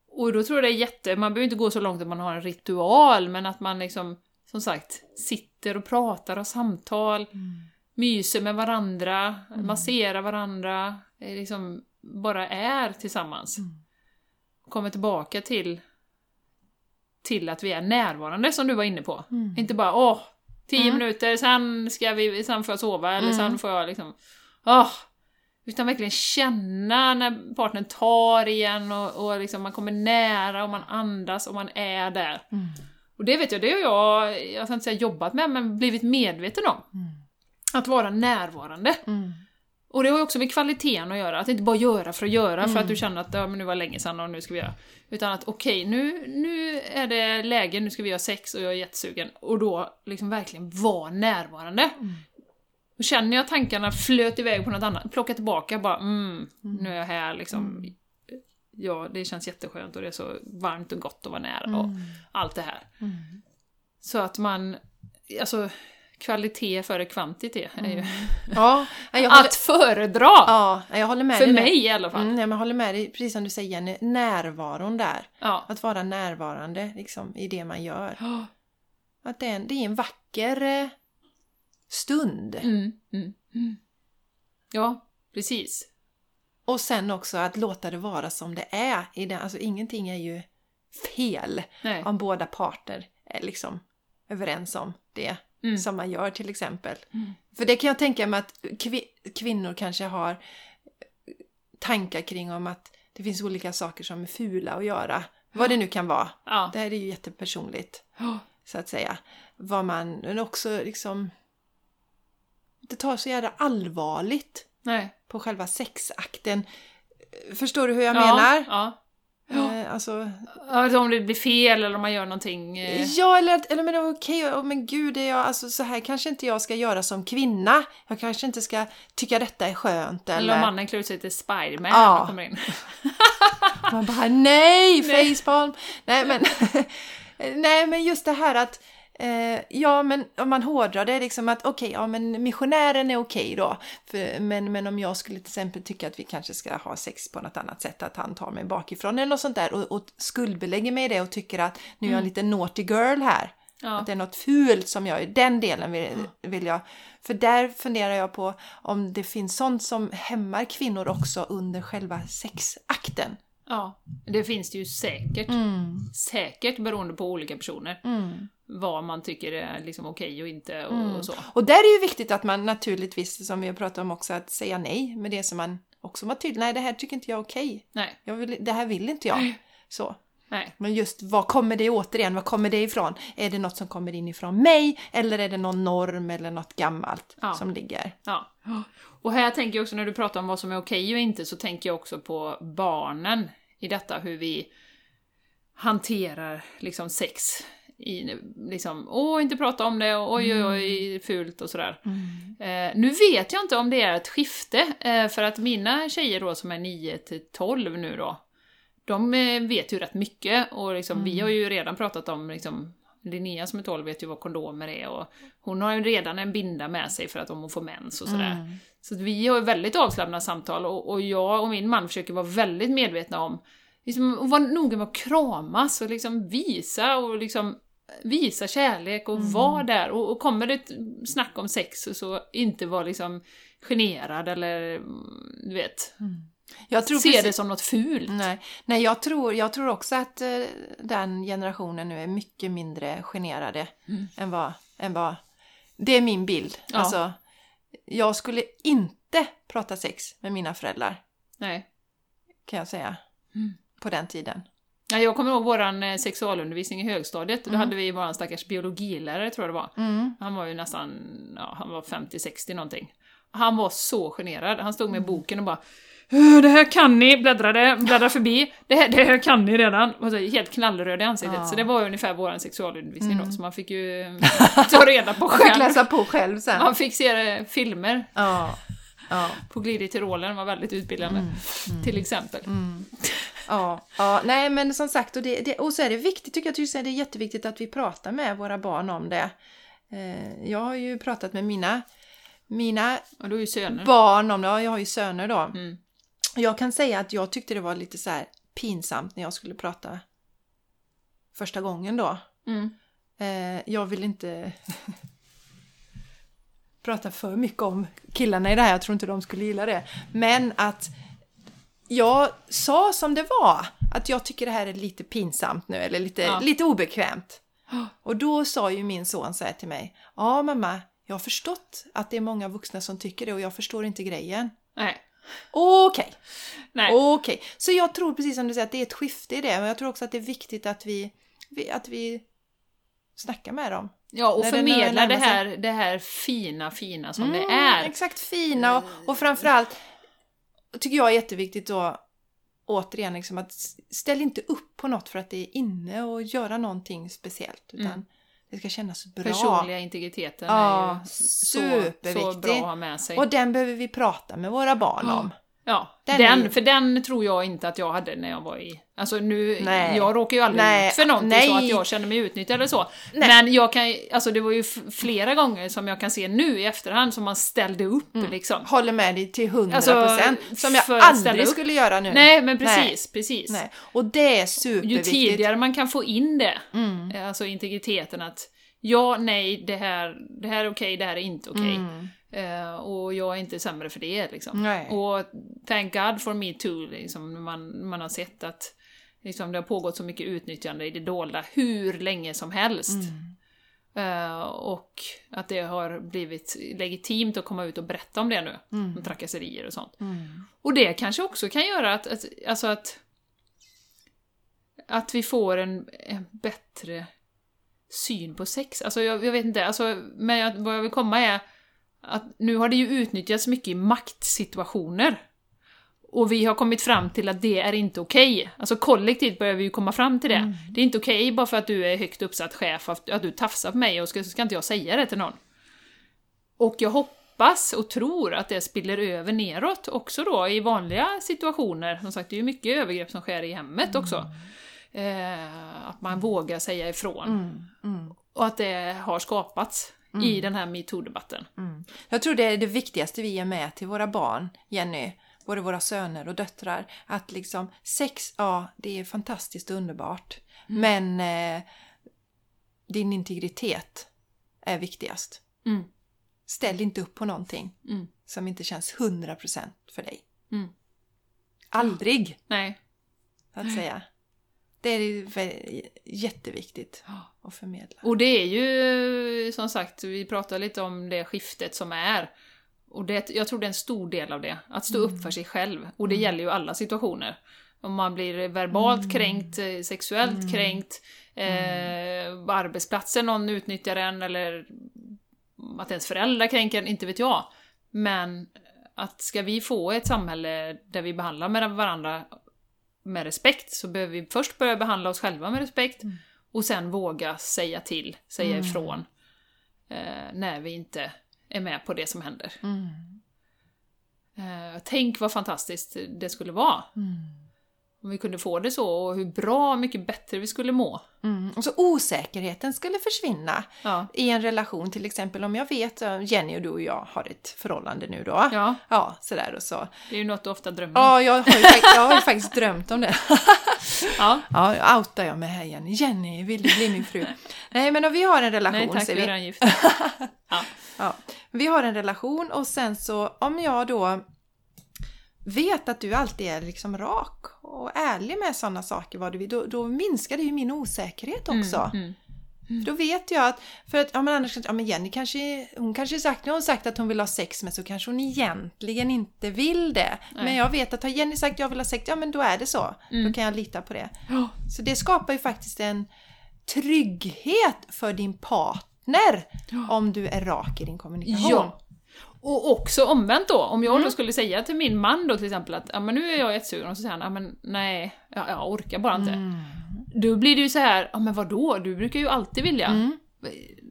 Och då tror jag det är jätte, man behöver inte gå så långt att man har en ritual, men att man liksom, som sagt, sitter och pratar och samtal, myser med varandra, masserar varandra, eh, liksom bara är tillsammans. Kommer tillbaka till, till att vi är närvarande, som du var inne på. Inte bara åh, tio minuter, sen, ska vi, sen får jag sova, eller sen får jag liksom, åh, utan verkligen känna när partnern tar igen och, och liksom man kommer nära och man andas och man är där. Och det vet jag, det har jag, jag ska inte säga jobbat med, men blivit medveten om. Att vara närvarande. Mm. Och det har ju också med kvaliteten att göra, att inte bara göra för att göra för att du känner att ja, men nu var det länge sedan och nu ska vi göra. Utan att okej, nu, nu är det läge, nu ska vi göra sex och jag är jättesugen. Och då liksom verkligen vara närvarande. Då känner jag tankarna flöt iväg på något annat, plocka tillbaka bara mm, nu är jag här liksom. Ja, det känns jätteskönt och det är så varmt och gott att vara nära och allt det här. Så att man, alltså kvalitet före kvantitet är ju *laughs* Ja, jag håller, att föredra! ja, jag håller med För dig mig i alla fall. Mm, ja, jag håller med dig, precis som du säger Jenny, närvaron där. Ja. Att vara närvarande liksom, i det man gör. Ja. Att det är en, det är en vacker eh, stund. Mm, mm, mm. ja, precis. Och sen också att låta det vara som det är. I den, alltså ingenting är ju fel Nej. om båda parter är liksom överens om det Mm. som man gör till exempel. För det kan jag tänka mig att kvi- kvinnor kanske har eh, tankar kring om att det finns olika saker som är fula att göra. Vad det nu kan vara. Ja. Det här är ju jättepersonligt Ja. så att säga. Vad man, men också liksom det tar så jävla allvarligt Nej. på själva sexakten. Förstår du hur jag ja, menar? Ja. Eh, alltså, Ja, om det blir fel eller om man gör någonting... eh, ja, eller, eller men okej, oh, men gud, är jag, alltså, så här kanske inte jag ska göra som kvinna. Jag kanske inte ska tycka detta är skönt. Eller, Eller om mannen klär ut sig till Spiderman Ja. när man kommer in. Man bara nej, *laughs* facepalm! Nej men, *laughs* nej men just det här att eh, ja men om man hårdrar det liksom att okej, ja men missionären är okej då. För, men, men om jag skulle till exempel tycka att vi kanske ska ha sex på något annat sätt, att han tar mig bakifrån eller något sånt där och, och skuldbelägger mig i det och tycker att nu är jag en liten naughty girl här. Ja. Att det är något fult som jag gör, den delen vill, vill jag. För där funderar jag på om det finns sånt som hämmar kvinnor också under själva sexakten. ja, det finns det ju säkert. Säkert beroende på olika personer. Vad man tycker är liksom okej och inte och, och så. Och där är ju viktigt att man naturligtvis, som vi har pratat om också, att säga nej med det som man också var tydlig. Nej, det här tycker inte jag är okej. Nej, Jag vill, det här vill inte jag. *laughs* Så. nej. Men just vad kommer det återigen, vad kommer det ifrån? Är det något som kommer inifrån mig eller är det någon norm eller något gammalt Ja. som ligger? Ja. Och här tänker jag också, när du pratar om vad som är okej och inte, så tänker jag också på barnen i detta, hur vi hanterar liksom sex. I, liksom, åh, inte prata om det, och oj, oj, oj, fult och sådär. Eh, nu vet jag inte om det är ett skifte, eh, för att mina tjejer då som är 9 till 12 nu då, de eh, vet ju rätt mycket och liksom, vi har ju redan pratat om liksom, Linnea som är 12 vet ju vad kondomer är och hon har ju redan en binda med sig för att om hon får mens och sådär. Så att vi har ju väldigt avslappnade samtal och, och jag och min man försöker vara väldigt medvetna om liksom, att vara noga med att kramas och liksom visa och liksom visa kärlek och vara där. Och, och kommer det ett snack om sex så, så inte vara liksom generad eller mm, du vet, Jag tror se precis- det som något fult. Nej, nej jag, tror, jag tror också att eh, den generationen nu är mycket mindre generade än, vad, än vad... Det är min bild. Ja. Alltså, jag skulle inte prata sex med mina föräldrar, Nej. kan jag säga. På den tiden. Ja, jag kommer ihåg våran eh, sexualundervisning i högstadiet. Mm. Då hade vi våran stackars biologilärare, tror jag det var. Han var ju nästan, ja, han var 50-60 någonting. Han var så generad. Han stod med Mm. boken och bara "Eh, det här kan ni, bläddrade, bläddra förbi. Det här, det här kan ni redan. Och så helt knallröd i ansiktet. Ja. Mm. Så det var ungefär våran sexualundervisning då, så man fick ju *laughs* ta reda på Jag fick själv. läsa på själv sen. Man fick se eh, filmer Ja. Ja. på Glid i Tyrolen, var väldigt utbildande. Mm. Till exempel. Ja, ja, nej men som sagt, och, det, det, och så är det viktigt, tycker jag, tycker det är jätteviktigt att vi pratar med våra barn om det. Eh, jag har ju pratat med mina, mina barn om det. Ja, jag har ju söner då. Mm. Jag kan säga att jag tyckte det var lite så här pinsamt när jag skulle prata första gången då. Mm. Eh, jag vill inte *laughs* prata för mycket om killarna i det här, jag tror inte de skulle gilla det. Men att jag sa som det var, att jag tycker det här är lite pinsamt nu, eller lite, Ja. lite obekvämt. Och då sa ju min son så här till mig, ja mamma, jag har förstått att det är många vuxna som tycker det och jag förstår inte grejen. Nej. Okej, Nej. okej. Så jag tror precis som du säger att det är ett skifte i det, men jag tror också att det är viktigt att vi, att vi snackar med dem. Ja, och När det det här, det här fina, fina som det Mm, är. Exakt, fina och, och framförallt tycker jag är jätteviktigt då återigen liksom att ställ inte upp på något för att det är inne och göra någonting speciellt utan Mm. det ska kännas bra. Personliga integriteten Ja, är ju så, så bra att ha med sig. Och den behöver vi prata med våra barn om. Ja, Den den, för den tror jag inte att jag hade när jag var i... Alltså nu, Nej. jag råkar ju aldrig Nej, ut för någonting nej. så att jag känner mig utnyttjad eller så. Nej. Men jag kan ju- alltså det var ju flera gånger som jag kan se nu i efterhand som man ställde upp liksom. Håller med dig till 100% Alltså, som jag aldrig skulle göra nu. Nej, men precis, precis. Och det är Ju superviktigt. tidigare man kan få in det, Mm. alltså integriteten att ja, nej, det här, det här är okej, det här är inte okej. Mm. Eh, och jag är inte sämre för det liksom. Nej. Och thank God for me too, liksom, man, man har sett att liksom, det har pågått så mycket utnyttjande i det dolda hur länge som helst. Mm. Eh, och att det har blivit legitimt att komma ut och berätta om det nu, Mm. om trakasserier och sånt. Mm. Och det kanske också kan göra att, att alltså att, att vi får en, en bättre syn på sex. Alltså jag, jag vet inte, alltså, men jag, vad jag vill komma är att nu har det ju utnyttjats mycket i maktsituationer. Och vi har kommit fram till att det är inte okej. Alltså kollektivt börjar vi ju komma fram till det. Det är inte okej bara för att du är högt uppsatt chef, att, du tafsar på mig och ska, ska inte jag säga det till någon. Och jag hoppas och tror att det spiller över neråt också då i vanliga situationer. Som sagt, det är ju mycket övergrepp som sker i hemmet också. Eh, att man vågar säga ifrån. Mm. Mm. Och att det har skapats i den här metoo-debatten. Mm. Jag tror det är det viktigaste vi ger med till våra barn, Jenny, både våra söner och döttrar. Att liksom sex, ja, det är fantastiskt och underbart. Men eh, din integritet är viktigast. Mm. Ställ inte upp på någonting Mm. som inte känns 100% för dig. Mm. Aldrig, Nej. att säga. Det är jätteviktigt att förmedla. Och det är ju som sagt, vi pratar lite om det skiftet som är. Och det, jag tror det är en stor del av det, att stå upp för sig själv. Och det gäller ju alla situationer. Om man blir verbalt kränkt, eh, sexuellt kränkt, eh, arbetsplatsen någon utnyttjar en eller att ens föräldrar kränker en, inte vet jag. Men att ska vi få ett samhälle där vi behandlar med varandra med respekt så behöver vi först börja behandla oss själva med respekt och sen våga säga till, säga ifrån eh, när vi inte är med på det som händer. Mm. Eh, tänk vad fantastiskt det skulle vara Mm. Om vi kunde få det så och hur bra mycket bättre vi skulle må. Mm. Och så osäkerheten skulle försvinna Ja. i en relation. Till exempel om jag vet, eh, Jenny och du och jag har ett förhållande nu då. ja, Ja, sådär och så. det är ju något du ofta drömmer om. Ja, jag har ju, jag har ju faktiskt drömt om det. *laughs* Ja. Ja, outar jag mig här Jenny. Jenny, vill du bli min fru? Nej, men om vi har en relation Nej tack, vi är redan gifta. *laughs* Ja. ja, vi har en relation och sen så om jag då vet att du alltid är liksom rak och ärlig med sådana saker, vad du vill, då, då minskar det ju min osäkerhet också. Mm, För Då vet jag att, för att ja, men annars, ja, men Jenny kanske, hon kanske sagt, nu har hon sagt att hon vill ha sex men så kanske hon egentligen inte vill det. Men jag vet att har Jenny sagt jag vill ha sex, ja men då är det så. Då kan jag lita på det. Ja. Så det skapar ju faktiskt en trygghet för din partner om du är rak i din kommunikation. Ja. Och också omvänt då, om jag Mm. då skulle säga till min man då till exempel att ja, men nu är jag jättesugen och så säger han ja, men nej, jag, jag orkar bara inte. Mm. Då blir det ju så här, ja men vadå, du brukar ju alltid vilja. Mm.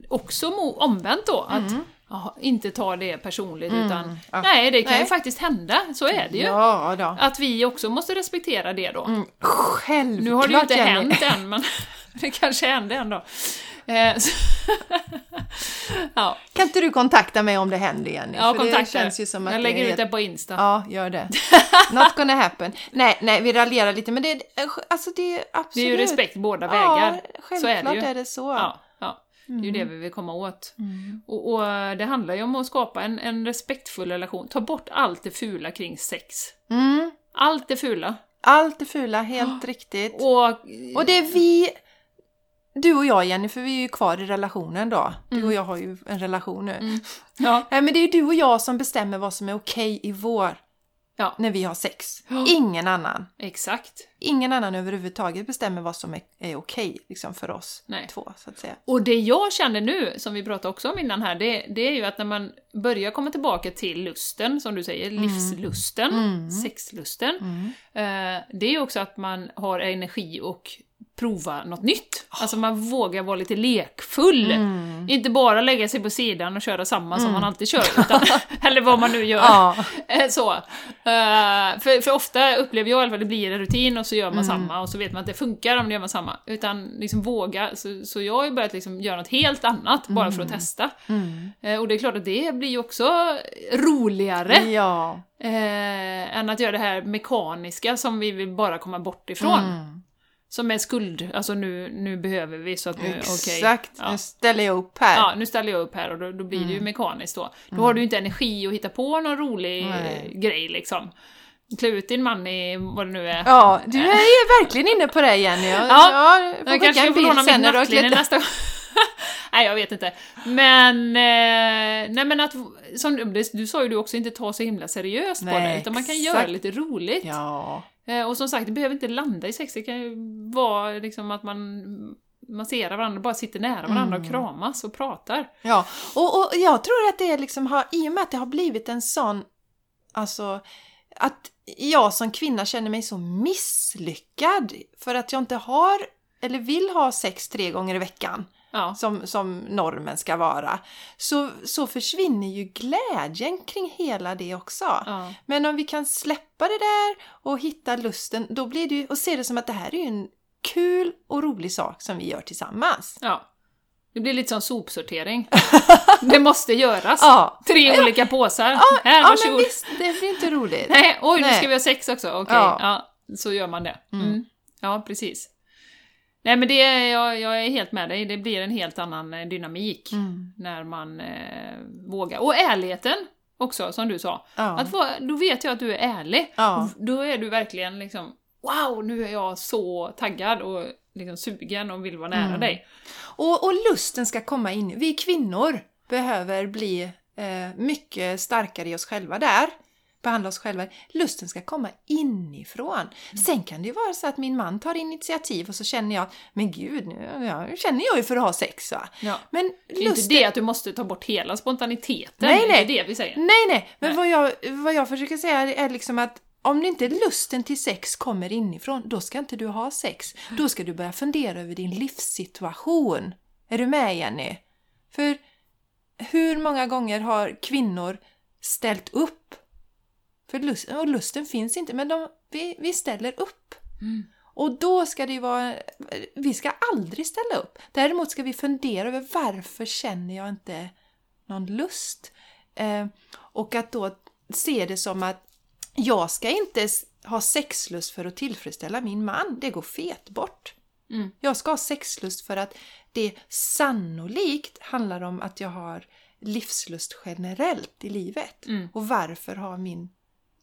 Också omvänt då, att ja, inte ta det personligt utan Mm. Ja. nej, det kan ju Nej. faktiskt hända, så är det ju. Ja då. Att vi också måste respektera det då. Mm, Självklart Nu har det ju inte Jenny. hänt än, men *laughs* det kanske händer ändå. Mm. Eh, så- *laughs* ja, Kan inte du kontakta mig om det händer Jenny? ja För det kontakta. känns ju som att Jag det lägger är ut det på Insta. Ja, gör det. Not gonna happen. Nej, nej, vi raljerar lite, men det är, alltså det är absolut... Det är ju respekt båda Ja, vägar. självklart ju. är det så. Ja, ja. Det är ju det vi vill komma åt. Och, och det handlar ju om att skapa en, en respektfull relation. Ta bort allt det fula kring sex. Mm. Allt det fula. Allt det fula, helt *gasps* riktigt. Och, Och det är vi, du och jag Jenny, för vi är ju kvar i relationen då. Du och jag har ju en relation nu. *laughs* ja, Nej men det är ju du och jag som bestämmer vad som är okej i vår, ja, när vi har sex. Ingen annan. exakt. Ingen annan överhuvudtaget bestämmer vad som är, är okej liksom för oss Nej. två, så att säga. Och det jag känner nu, som vi pratade också om innan här, det, det är ju att när man börjar komma tillbaka till lusten, som du säger, livslusten, sexlusten, eh, det är ju också att man har energi och prova något nytt. Alltså man vågar vara lite lekfull. Inte bara lägga sig på sidan och köra samma som man alltid kör, utan, *laughs* eller vad man nu gör. Ja. Eh, Så. Eh, för, för ofta upplever jag att det blir en rutin och så gör man samma och så vet man att det funkar om det gör man samma. Utan liksom våga. Så, så jag har ju börjat liksom göra något helt annat bara för att testa. Eh, och det är klart att det blir ju också roligare Ja. än att göra det här mekaniska som vi vill bara komma bort ifrån. Som är skuld, alltså nu, nu behöver vi så att nu, okej. Exakt, ja. nu ställer jag upp här. Ja, nu ställer jag upp här och då, då blir det ju mekaniskt då. Då har du ju inte energi att hitta på någon rolig Nej. grej liksom. Klä ut din man i vad det nu är. Ja, du är verkligen inne på det Jenny. Jag, Ja, jag får Jag kanske en får låna bild mitt sen när du har nattlinne klätt nästa gång. *laughs* Nej, jag vet inte. Men, eh, nej men att, som, det- du sa ju du också, inte ta så himla seriöst på Nej, det, utan man kan exakt. göra lite roligt. Ja. Eh, och som sagt, det behöver inte landa i sex, det kan ju vara liksom att man masserar varandra, bara sitter nära varandra och kramas och pratar. Ja, och, och jag tror att det liksom har, i och med att det har blivit en sån, alltså, att jag som kvinna känner mig så misslyckad för att jag inte har, eller vill ha sex tre gånger i veckan, Ja. som, som normen ska vara, så, så försvinner ju glädjen kring hela det också. Ja. Men om vi kan släppa det där och hitta lusten, då blir det ju, och se det som att det här är ju en kul och rolig sak som vi gör tillsammans. Ja. Det blir lite som sopsortering. *laughs* det måste göras. Ja, Tre olika påsar. här, ja men varsågod. visst, det blir inte roligt. Nej, oj, nu Nej. ska vi ha sex också. Okej, Ja. ja. så gör man det. Mm. Ja, precis. Nej, men det, jag, jag är helt med dig. Det blir en helt annan eh, dynamik Mm. när man eh, vågar. Och ärligheten också, som du sa. Ja. Att få, då vet jag att du är ärlig. Ja. Då är du verkligen liksom Wow, nu är jag så taggad och liksom sugen och vill vara nära Mm. dig. Och, och lusten ska komma in. Vi kvinnor behöver bli eh, mycket starkare i oss själva där. Behandla oss själva. Lusten ska komma inifrån. Sen kan det ju vara så att min man tar initiativ och så känner jag men gud, nu ja, nu känner jag ju för att ha sex va. Ja. Men Det är inte det att du måste ta bort hela spontaniteten, Nej, nej. det är det vi säger. Nej, nej, men Nej. Vad, jag, vad jag försöker säga är liksom att om inte lusten till sex kommer inifrån, då ska inte du ha sex. Då ska du börja fundera över din livssituation. Är du med Jenny? För hur många gånger har kvinnor ställt upp? För lust, och lusten finns inte, men de, vi, vi ställer upp. Mm. Och då ska det ju vara... Vi ska aldrig ställa upp. Däremot ska vi fundera över varför känner jag inte någon lust? Eh, och att då se det som att jag ska inte ha sexlust för att tillfredsställa min man. Det går fet bort. Mm. Jag ska ha sexlust för att det sannolikt handlar om att jag har livslust generellt i livet. Mm. Och varför har min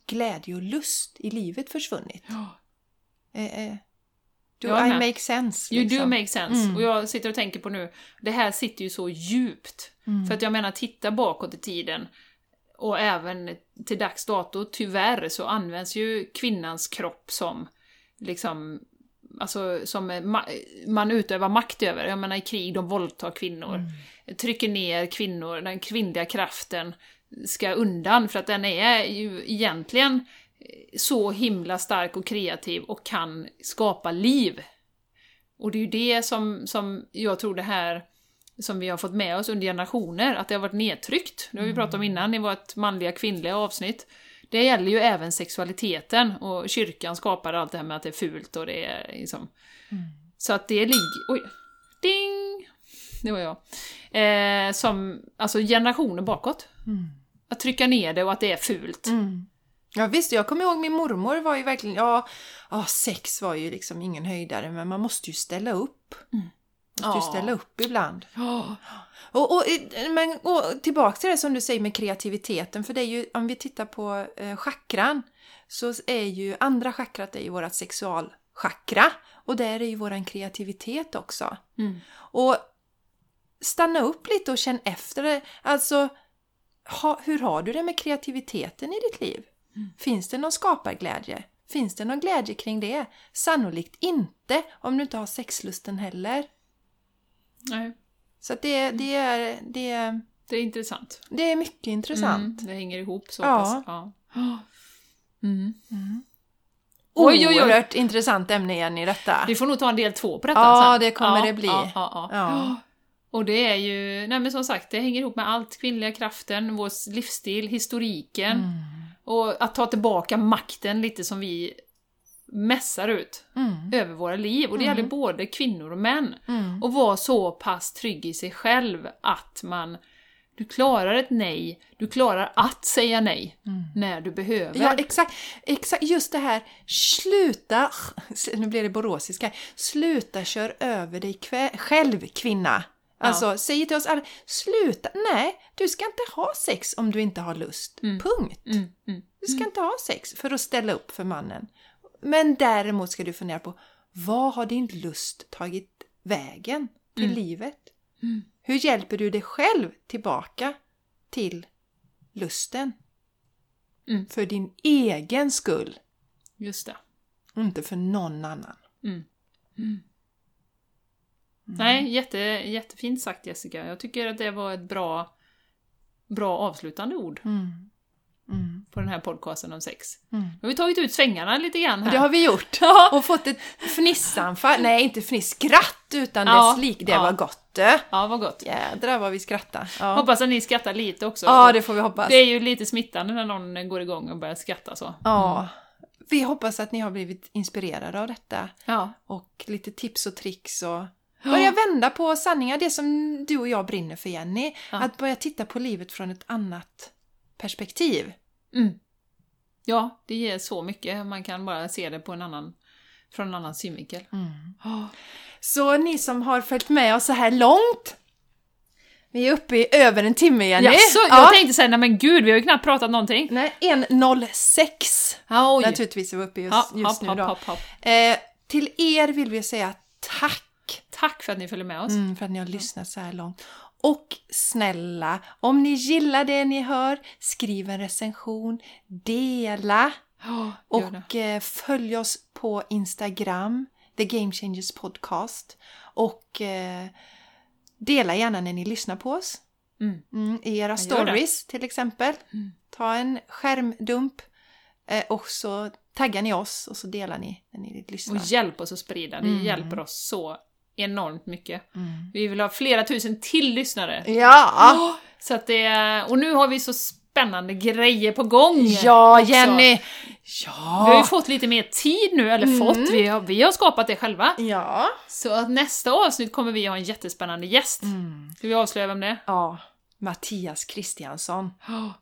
glädje och lust i livet försvunnit? Eh, eh, do Jag I med. make sense? You do liksom? make sense. Mm. Och jag sitter och tänker på nu, det här sitter ju så djupt. Mm. För att jag menar, titta bakåt i tiden och även till dags dato, tyvärr, så används ju kvinnans kropp som liksom Alltså som ma- man utövar makt över. Jag menar i krig, de våldtar kvinnor. Mm. Trycker ner kvinnor, den kvinnliga kraften ska undan för att den är ju egentligen så himla stark och kreativ och kan skapa liv. Och det är ju det som, som jag tror det här som vi har fått med oss under generationer, att det har varit nedtryckt. Det har vi pratat om innan i vårt manliga kvinnliga avsnitt. Det gäller ju även sexualiteten och kyrkan skapar allt det här med att det är fult och det är liksom... Så att det ligger... Oj! Ding! det var jag. Eh, som, alltså generationer bakåt. Att trycka ner det och att det är fult. Ja visst, jag kommer ihåg min mormor var ju verkligen, ja, ja sex var ju liksom ingen höjdare men man måste ju ställa upp. Måste ju Ja. ställa upp ibland. Ja. Och, och, men och tillbaka till det som du säger med kreativiteten, för det är ju, om vi tittar på eh, chakran, så är ju andra chakrat är ju vårat sexualchakra och där är ju våran kreativitet också. Mm. Och stanna upp lite och känn efter det. Alltså, ha, hur har du det med kreativiteten i ditt liv? Finns det någon skaparglädje? Finns det någon glädje kring det? Sannolikt inte om du inte har sexlusten heller. Nej, Så det, det, är, det, det är intressant. det är mycket intressant. Mm, det hänger ihop så Ja. pass. Ja. Mm. Oj, oj, oj. Oerhört intressant ämne Jenny detta. Vi får nog ta en del två på detta Ja, sen. det kommer det bli. Ja, ja, ja. Ja. Och det är ju, nej men som sagt, det hänger ihop med allt. Kvinnliga kraften, vår livsstil, historiken. Mm. Och att ta tillbaka makten lite som vi mässar ut Mm. över våra liv. Och det gäller både kvinnor och män. Mm. Och vara så pass trygg i sig själv att man du klarar ett nej, du klarar att säga nej när du behöver. Ja, exakt. exakt. Just det här, sluta, *laughs* nu blir det boråsiska, sluta kör över dig själv kvinna. Alltså, säg till oss alla, sluta, nej, du ska inte ha sex om du inte har lust. Punkt. Mm, mm. Du ska inte ha sex för att ställa upp för mannen. Men däremot ska du fundera på, vad har din lust tagit vägen till livet? Hur hjälper du dig själv tillbaka till lusten? Mm. För din egen skull, Just det. inte för någon annan. Nej, jätte, jättefint sagt Jessica. Jag tycker att det var ett bra, bra avslutande ord Mm. Mm. på den här podcasten om sex. Mm. Nu har vi tagit ut svängarna lite grann här. Det har vi gjort. *laughs* Och fått ett fnissanfall. Nej, inte fniss, skratt utan Ja. dess lik. Det Ja. var gott. Ja, vad gott. Jädrar vad vi skrattar. Ja, Hoppas att ni skrattar lite också. ja det får vi hoppas. Det är ju lite smittande när någon går igång och börjar skratta så. Ja. Vi hoppas att ni har blivit inspirerade av detta. Ja. Och lite tips och tricks och börja vända på sanningar. Det som du och jag brinner för Jenny. Ja. Att börja titta på livet från ett annat perspektiv. Mm. Ja, det ger så mycket. Man kan bara se det på en annan, från en annan synvinkel. Ja. Så ni som har följt med oss så här långt. Vi är uppe i över en timme Jenny. Jaså, Ja. jag tänkte säga, nej men gud, vi har ju knappt pratat någonting. Nej, 1.06 Ja, oj. naturligtvis är vi uppe just, Ja, just hopp, nu då. hopp, hopp. Eh, till er vill vi säga tack Tack för att ni följer med oss. mm, för att ni har lyssnat så här långt. Och snälla, om ni gillar det ni hör, skriv en recension, dela och eh, följ oss på Instagram, The Game Changers Podcast. Och eh, dela gärna när ni lyssnar på oss. Mm. Mm, I era stories till exempel. Mm. Ta en skärmdump eh, och så taggar ni oss och så delar ni när ni lyssnar. Och hjälp oss att sprida, det Mm. hjälper oss så enormt mycket. Mm. Vi vill ha flera tusen till lyssnare. Ja! Så att det, och nu har vi så spännande grejer på gång! Ja, också. Jenny! Vi har ju Ja! fått lite mer tid nu, eller Mm. fått, vi har, vi har skapat det själva. Ja! Så att nästa avsnitt kommer vi ha en jättespännande gäst. Mm. Ska vi avslöja vem det är? Ja, Mattias Kristiansson. *gasps*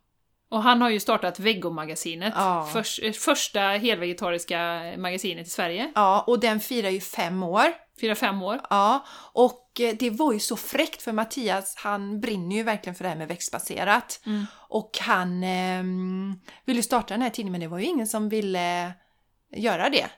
Och han har ju startat Veggo-magasinet. Ja. Förs- eh, första helvegetariska magasinet i Sverige. Ja, och den firar ju fem år. Fyra, fem år. Ja, och eh, det var ju så fräckt för Mattias, han brinner ju verkligen för det här med växtbaserat. Mm. Och han ehm, ville starta den här tidningen men det var ju ingen som ville göra det.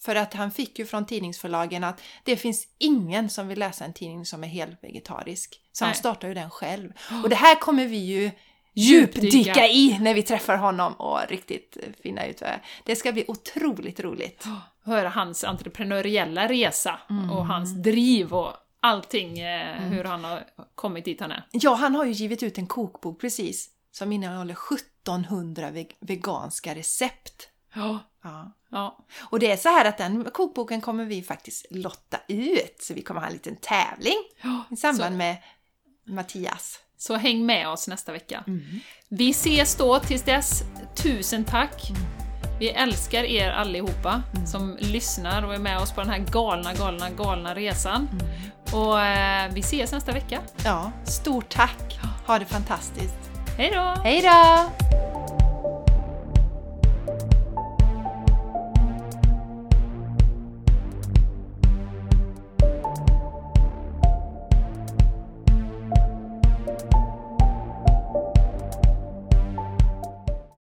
För att han fick ju från tidningsförlagen att det finns ingen som vill läsa en tidning som är helvegetarisk. Så han Nej. startar ju den själv. *gasps* Och det här kommer vi ju djupdyka i när vi träffar honom och riktigt eh, finna ut vad det är. Det ska bli otroligt roligt. *gasps* Höra hans entreprenöriella resa Mm. och hans driv och allting, eh, hur han har kommit dit han är. Ja, han har ju givit ut en kokbok precis som innehåller 1700 ve- veganska recept. Ja. Ja. ja. Och det är så här att den kokboken kommer vi faktiskt lotta ut, så vi kommer ha en liten tävling i samband Så- med Mattias. Så häng med oss nästa vecka. Mm. Vi ses då tills dess. Tusen tack! Mm. Vi älskar er allihopa mm. som lyssnar och är med oss på den här galna, galna, galna resan. Mm. Och eh, vi ses nästa vecka. Ja, stort tack! Ha det fantastiskt! Hej då! Hej då!